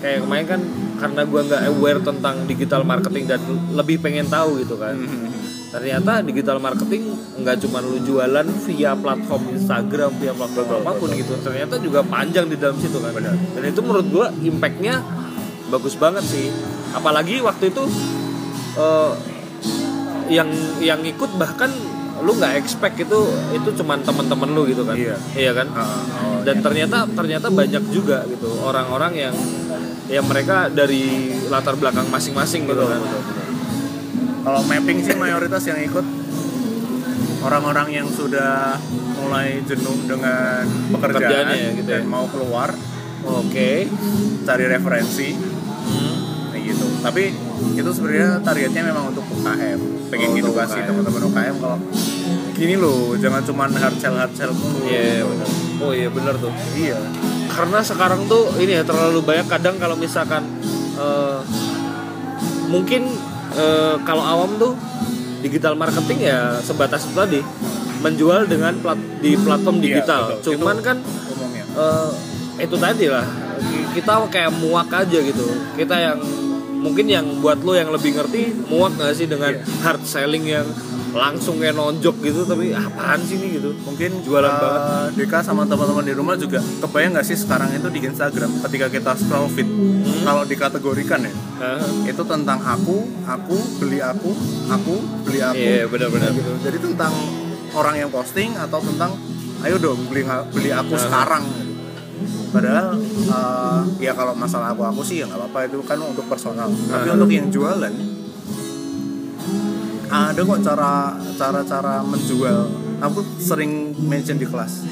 kayak kemarin kan karena gua nggak aware tentang digital marketing dan lebih pengen tahu gitu kan. Hmm, ternyata digital marketing nggak cuma lu jualan via platform Instagram via platform Betul, apa pun betul. gitu ternyata juga panjang di dalam situ kan Benar. dan itu menurut gua impactnya bagus banget sih apalagi waktu itu eh, yang yang ikut bahkan lu nggak expect itu itu cuman teman-teman lu gitu kan Iya. iya kan Ah, oh, dan iya. ternyata ternyata banyak juga gitu orang-orang yang yang mereka dari latar belakang masing-masing gitu betul, kan betul, betul. Kalau mapping sih mayoritas yang ikut orang-orang yang sudah mulai jenuh dengan pekerjaan ya, gitu dan ya. mau keluar oke cari referensi Hmm. kayak gitu tapi itu sebenarnya targetnya memang untuk UKM pengen Oh, edukasi teman-teman UKM kalau gini loh jangan cuman hard sell hard sell mulu. Iya benar. Oh iya benar tuh. iya Karena sekarang tuh ini ya terlalu banyak kadang kalau misalkan eh, mungkin eh, kalau awam tuh digital marketing ya sebatas itu tadi menjual dengan plat, di platform Iya, digital. betul. Cuman Itu kan umumnya eh, itu tadi lah kita kayak muak aja gitu. Kita yang mungkin yang buat lo yang lebih ngerti muak gak sih dengan Iya. hard selling yang langsung kayak nonjok gitu tapi apaan sih ini gitu mungkin Jualan eh, banget. Deka sama teman-teman di rumah juga kebayang nggak sih sekarang itu di Instagram ketika kita scroll feed Hmm. kalau dikategorikan ya Hah? itu tentang aku, aku beli aku, aku beli aku. Iya benar-benar. gitu. Jadi tentang orang yang posting atau tentang ayo dong beli beli aku Nah. sekarang. Padahal eh, ya kalau masalah aku aku sih ya nggak apa-apa itu kan untuk personal. Tapi Nah. untuk yang jualan ada kok cara cara cara menjual. Aku sering mention di kelas.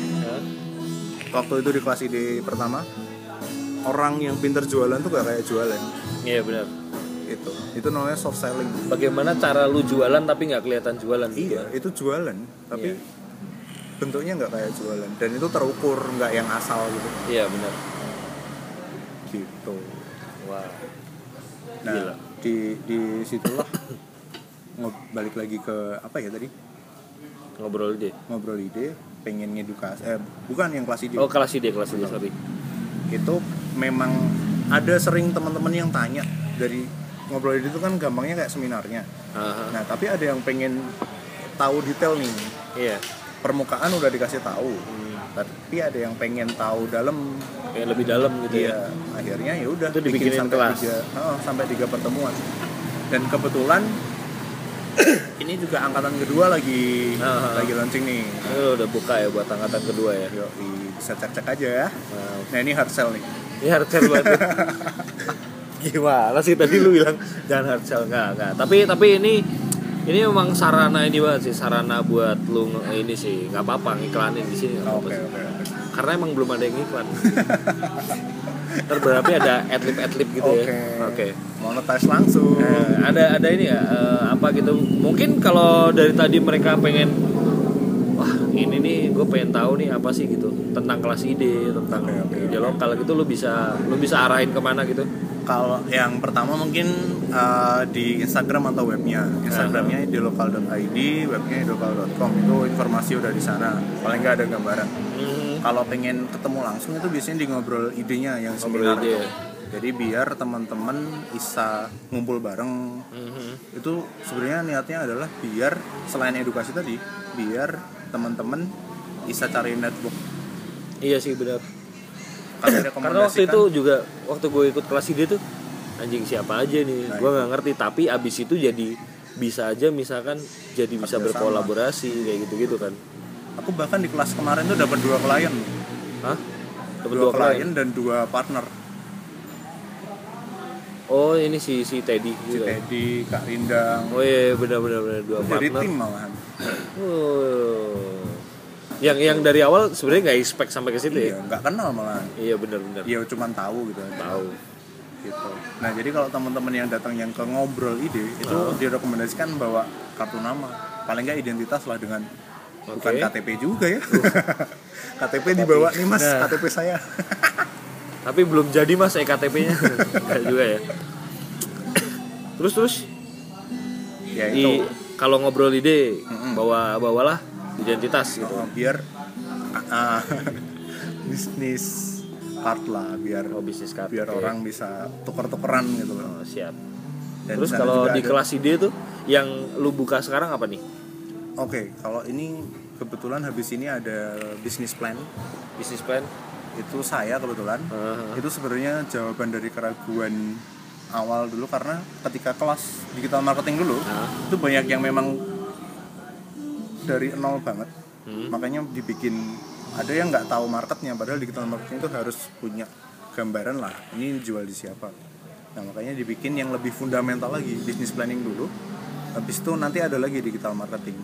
Waktu itu di kelas ide pertama orang yang pinter jualan tuh gak kayak jualan Iya benar. itu itu namanya soft selling Bagaimana cara lu jualan tapi nggak kelihatan jualan? gitu Iya, itu jualan, tapi Iya. bentuknya nggak kayak jualan dan itu terukur, nggak yang asal gitu. Iya benar. Gitu. Wah. Nah, Gila. di di situlah balik lagi ke apa ya tadi Ngobrol deh. ngobrol ide, pengen ngedukasi, eh bukan yang kelas ide. Oh kelas ide kelas ide sorry. Itu memang ada sering teman-teman yang tanya dari ngobrol ide itu kan gampangnya kayak seminarnya. Aha. Nah, tapi ada yang pengen tahu detail nih. Iya. Permukaan udah dikasih tahu, Hmm. tapi ada yang pengen tahu dalam Kayak lebih dalam gitu ya. Iya, akhirnya ya udah Itu bikin dibikinin sampai kelas. tiga, oh, sampai tiga pertemuan. Dan kebetulan ini juga angkatan kedua lagi ah. lagi launching nih. Ini udah buka ya buat angkatan kedua ya. Yuk, bisa cek-cek aja ya. Nah, Nah ini hard sell nih. ini hard sell banget. Gimana sih tadi lu bilang jangan hard sell enggak enggak. Tapi tapi ini ini memang sarana ini banget sih sarana buat lu ini sih nggak apa-apa ngiklanin di sini Oke sih. oke. oke. karena emang belum ada yang iklan ntar berarti ada adlib adlib gitu Oke. ya oke Monetize langsung. Eh, ada ada ini ya eh, apa gitu mungkin kalau dari tadi mereka pengen wah ini nih gue pengen tahu nih apa sih gitu tentang kelas ide tentang Oke, oke, ide lokal gitu lu bisa lu bisa arahin ke mana gitu Kalau yang pertama mungkin uh, di Instagram atau webnya. Instagramnya di lokal.id, webnya lokal.com itu informasi udah di sana. Paling nggak ada gambaran. hmm. Kalau pengen ketemu langsung itu biasanya di ngobrol idenya yang Ngobrol seminar. ide. Jadi biar teman-teman bisa ngumpul bareng. Mhm. Itu sebenarnya niatnya adalah biar selain edukasi tadi, biar teman-teman bisa cari network. iya sih benar Karena waktu itu juga waktu gue ikut kelas ide tuh anjing siapa aja nih Nah, gue nggak ngerti tapi abis itu jadi bisa aja misalkan jadi bisa berkolaborasi kayak gitu gitu kan aku bahkan di kelas kemarin tuh dapat dua klien, Hah? Dapat dua, klien dan dua partner. Oh ini si si Teddy Si juga. ya? Teddy, Kak Rindang, Oh iya benar benar benar dua dari partner. tim malahan. Oh. Yang yang dari awal sebenarnya nggak expect sampai ke situ Iya, ya. nggak kenal malahan. Iya benar benar. Ya cuman tahu gitu. Tahu. gitu. Nah jadi kalau teman-teman yang datang yang ke ngobrol ide itu Oh. direkomendasikan bawa kartu nama, paling nggak identitas lah dengan bukan Oke. KTP juga ya. KTP dibawa nih mas, Nah. KTP saya. Tapi belum jadi mas ektp-nya. Enggak juga ya. Terus terus ya itu kalau ngobrol ide Mm-mm. bawa bawalah identitas gitu. Oh, biar ah, bisnis card lah, biar Oh bisnis card. biar oke. orang bisa tuker-tukeran gitu loh. Oh, siap. Dan Terus kalau di kelas ide tuh yang lu buka sekarang apa nih? Oke, kalau ini kebetulan habis ini ada bisnis plan. Bisnis plan? Itu saya kebetulan. Heeh. Itu sebenarnya jawaban dari keraguan awal dulu karena ketika kelas digital marketing dulu Nah. itu banyak yang memang dari nol banget. Hmm. Makanya dibikin ada yang nggak tahu marketnya padahal digital marketing itu harus punya gambaran lah ini jual di siapa. Nah, makanya dibikin yang lebih fundamental lagi, bisnis planning dulu. Habis itu nanti ada lagi digital marketing.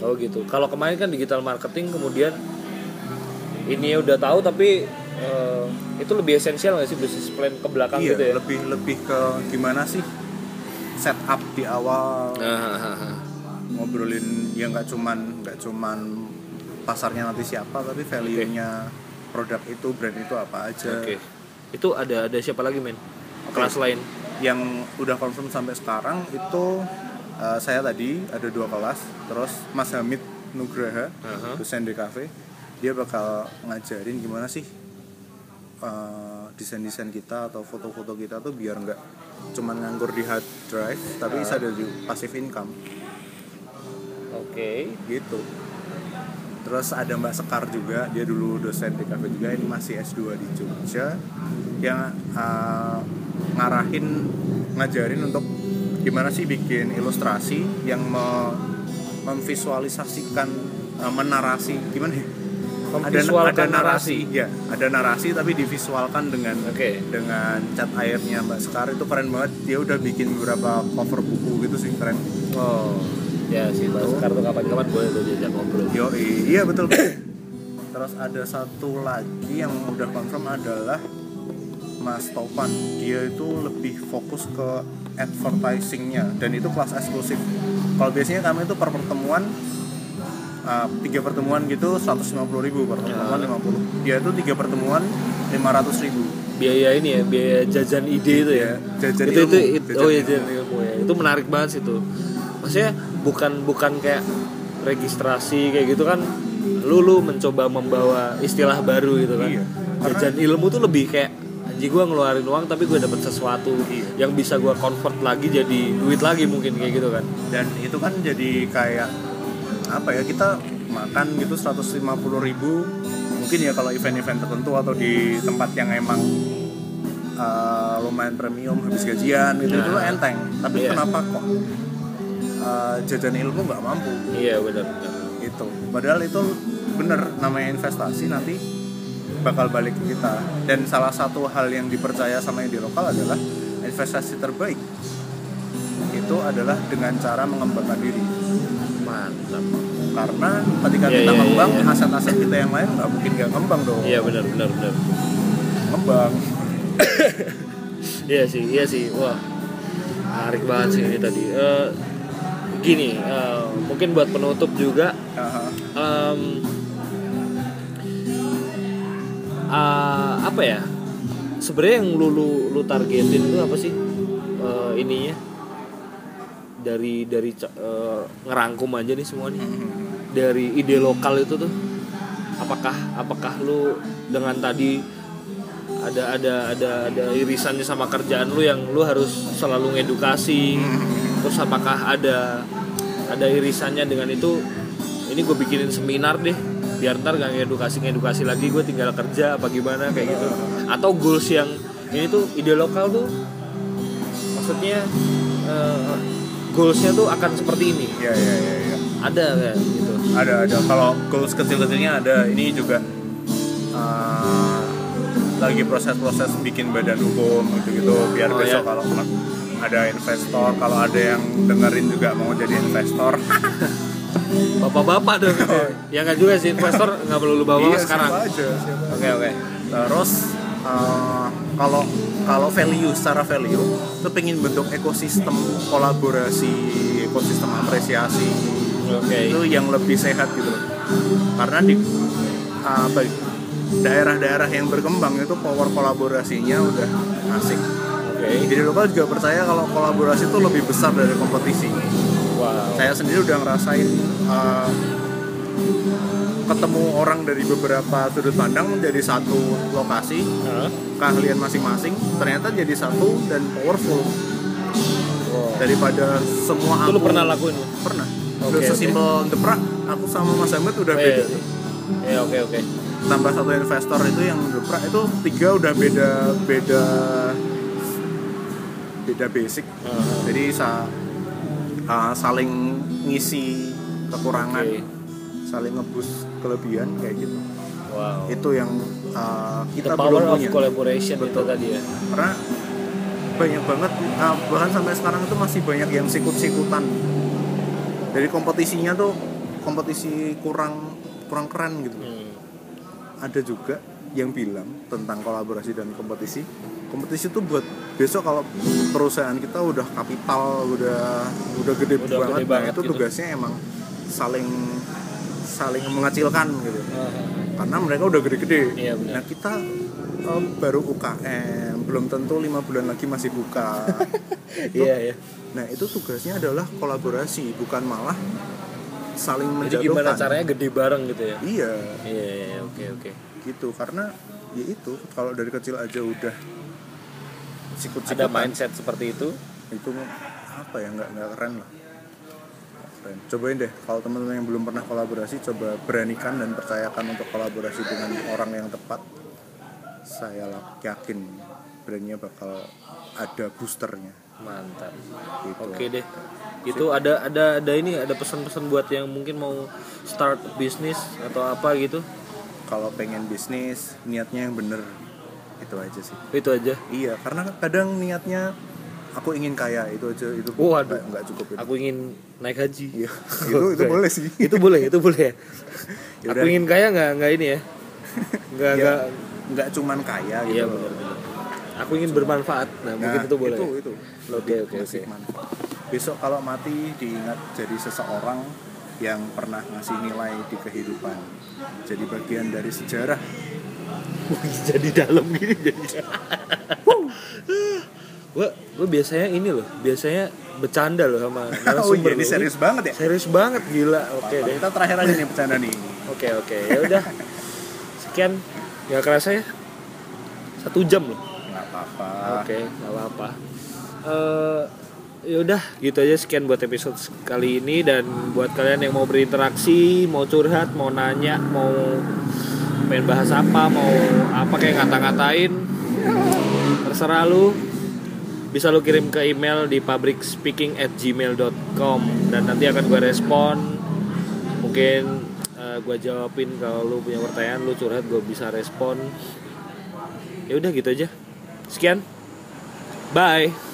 Oh gitu. Kalau kemarin kan digital marketing kemudian ini udah tahu tapi eh, itu lebih esensial nggak sih bisnis plan ke belakang iya, gitu ya? lebih lebih ke gimana sih setup di awal Nah, ngobrolin ya nggak cuman nggak cuman pasarnya nanti siapa tapi value-nya produk itu brand itu apa aja Oke. Itu ada ada siapa lagi men? Kelas lain. yang udah confirm sampai sekarang itu eh, saya tadi ada dua kelas terus Mas Hamid Nugraha Aha. dosen DKV dia bakal ngajarin gimana sih eh, desain-desain kita atau foto-foto kita tuh biar nggak cuman nganggur di hard drive tapi bisa dari passive income Oke. gitu terus ada Mbak Sekar juga dia dulu dosen di kafe juga ini masih S2 di Jogja yang uh, ngarahin ngajarin untuk gimana sih bikin ilustrasi yang me- memvisualisasikan uh, menarasi gimana ya ada, ada narasi ya ada narasi tapi divisualkan dengan Oke. dengan cat airnya Mbak Sekar itu keren banget dia udah bikin beberapa cover buku gitu sih keren Oh. Ya sih, Mas kartu kapan-kapan boleh tuh diajak ngobrol. Yo iya betul. Terus ada satu lagi yang udah confirm adalah Mas Topan. Dia itu lebih fokus ke advertisingnya dan itu kelas eksklusif. Kalau biasanya kami itu per pertemuan uh, tiga pertemuan gitu 150.000 ribu per pertemuan 50 dia itu tiga pertemuan 500.000 ribu Biaya ini ya, biaya jajan ide itu ya. jajan itu, ilmu, itu, itu jajan oh iya ilmu. jajan ilmu ya. Itu menarik banget sih itu. Maksudnya bukan bukan kayak registrasi kayak gitu kan lu lu mencoba membawa istilah baru gitu kan. Iya. Jajan ilmu tuh lebih kayak anjing gua ngeluarin uang tapi gue dapet sesuatu Iya. yang bisa gua convert lagi jadi duit lagi mungkin kayak gitu kan. dan itu kan jadi kayak apa ya kita makan gitu 150.000 ribu mungkin ya kalau event-event tertentu atau di tempat yang emang uh, lumayan premium habis gajian gitu itu Nah. enteng tapi Iya. kenapa kok uh, jajan ilmu nggak mampu Iya benar gitu padahal itu bener namanya investasi nanti bakal balik ke kita dan salah satu hal yang dipercaya sama yang di lokal adalah investasi terbaik itu adalah dengan cara mengembangkan diri Mantap. karena ketika Iya, kita iya, ngembang iya. aset-aset kita yang lain nggak mungkin nggak ngembang dong Iya benar benar benar. ngembang Iya sih, iya sih. Wah, menarik banget sih ini tadi. Eh, gini, eh, mungkin buat penutup juga, Aha. em, eh, apa ya? Sebenarnya yang lu lu, lu targetin itu apa sih? Eh, ininya dari dari eh, ngerangkum aja nih semua nih. Dari ide lokal itu tuh, apakah apakah lu dengan tadi ada ada ada ada irisannya sama kerjaan lu yang lu harus selalu ngedukasi terus apakah ada ada irisannya dengan itu ini gue bikinin seminar deh biar ntar gak ngedukasi ngedukasi lagi gue tinggal kerja apa gimana kayak gitu. Atau goals yang ini tuh ide lokal tuh maksudnya eh, goalsnya tuh akan seperti ini. Ya ya ya ya ada kayak gitu. Ada ada. Kalau goals kecil-kecilnya ada. Ini juga uh, lagi proses-proses bikin badan hukum gitu-gitu biar Oh, besok ya? kalau ada investor kalau ada yang dengerin juga mau jadi investor bapak-bapak dong gitu. ya nggak juga sih investor nggak perlu lu bawa Iya, sekarang. oke oke. Terus uh, kalau kalau value secara value itu pengen bentuk ekosistem kolaborasi ekosistem apresiasi oke. itu yang lebih sehat gitu loh. Karena di uh, daerah-daerah yang berkembang itu power kolaborasinya udah asik. Oke. Jadi lokal juga percaya kalau kolaborasi itu lebih besar dari kompetisi wow saya sendiri udah ngerasain uh, ketemu orang dari beberapa sudut pandang menjadi satu lokasi Hah? keahlian masing-masing ternyata jadi satu dan powerful Wow. daripada semua itu aku- pernah lakuin pernah Oke, udah sesimpel deprak aku sama Mas Ahmed udah Oh, beda iya. Ya oke oke. tambah satu investor itu yang deprak itu tiga udah beda beda beda basic Ah, jadi sa uh, saling ngisi kekurangan Oke. saling ngebus kelebihan kayak gitu wow. itu yang uh, The kita power belum of punya collaboration itu Betul. tadi ya. karena banyak banget uh, bahkan sampai sekarang itu masih banyak yang sikut-sikutan jadi kompetisinya tuh kompetisi kurang kurang keren gitu Hmm. ada juga yang bilang tentang kolaborasi dan kompetisi kompetisi itu buat besok kalau perusahaan kita udah kapital udah udah gede Udah banget, gede nah banget itu gitu. tugasnya emang saling saling mengecilkan gitu Ah, karena mereka udah gede-gede Iya, benar. nah kita eh, baru UKM belum tentu lima bulan lagi masih buka itu Iya ya. nah itu tugasnya adalah kolaborasi bukan malah saling Jadi menjatuhkan gimana caranya gede bareng gitu ya? iya Iya, iya, iya, oke, oke. gitu karena ya itu kalau dari kecil aja udah sikut Ada mindset seperti itu. itu apa ya nggak nggak keren lah keren cobain deh kalau teman-teman yang belum pernah kolaborasi coba beranikan dan percayakan untuk kolaborasi dengan orang yang tepat saya yakin brandnya bakal ada boosternya Mantap. gitu Oke deh. Itu ada ada ada ini ada pesan-pesan buat yang mungkin mau start bisnis atau apa gitu. kalau pengen bisnis niatnya yang bener itu aja sih Itu aja. iya karena kadang niatnya aku ingin kaya itu aja itu Waduh. nggak- nggak cukup itu Aku ingin naik haji. iya itu itu boleh sih itu boleh, itu boleh ya. Yaudah. Aku ingin kaya nggak nggak ini ya. Nggak Iya, nggak. nggak cuman kaya gitu Iya loh. benar benar. Aku ingin bermanfaat. Nah, mungkin Nah, itu boleh. itu ya? itu Oke oke oke. besok kalau mati diingat jadi seseorang yang pernah ngasih nilai di kehidupan jadi bagian dari sejarah jadi dalam gini jadi. Gua gua biasanya ini loh, biasanya bercanda loh sama oh narasumber iya ini serius banget ya Serius banget gila. Oke deh. kita terakhir aja nih bercanda nih Oke oke ya udah sekian nggak kerasa ya satu jam loh. nggak apa-apa Oke nggak apa-apa. Eh ya udah gitu aja sekian buat episode kali ini dan buat kalian yang mau berinteraksi, mau curhat, mau nanya, mau pengen bahas apa, mau apa kayak ngata-ngatain terserah lu. Bisa lu kirim ke email di publicspeaking at gmail.com dan nanti akan gue respon. Mungkin gue jawabin kalau lu punya pertanyaan lu curhat gue bisa respon. Ya udah gitu aja. Sekian. Bye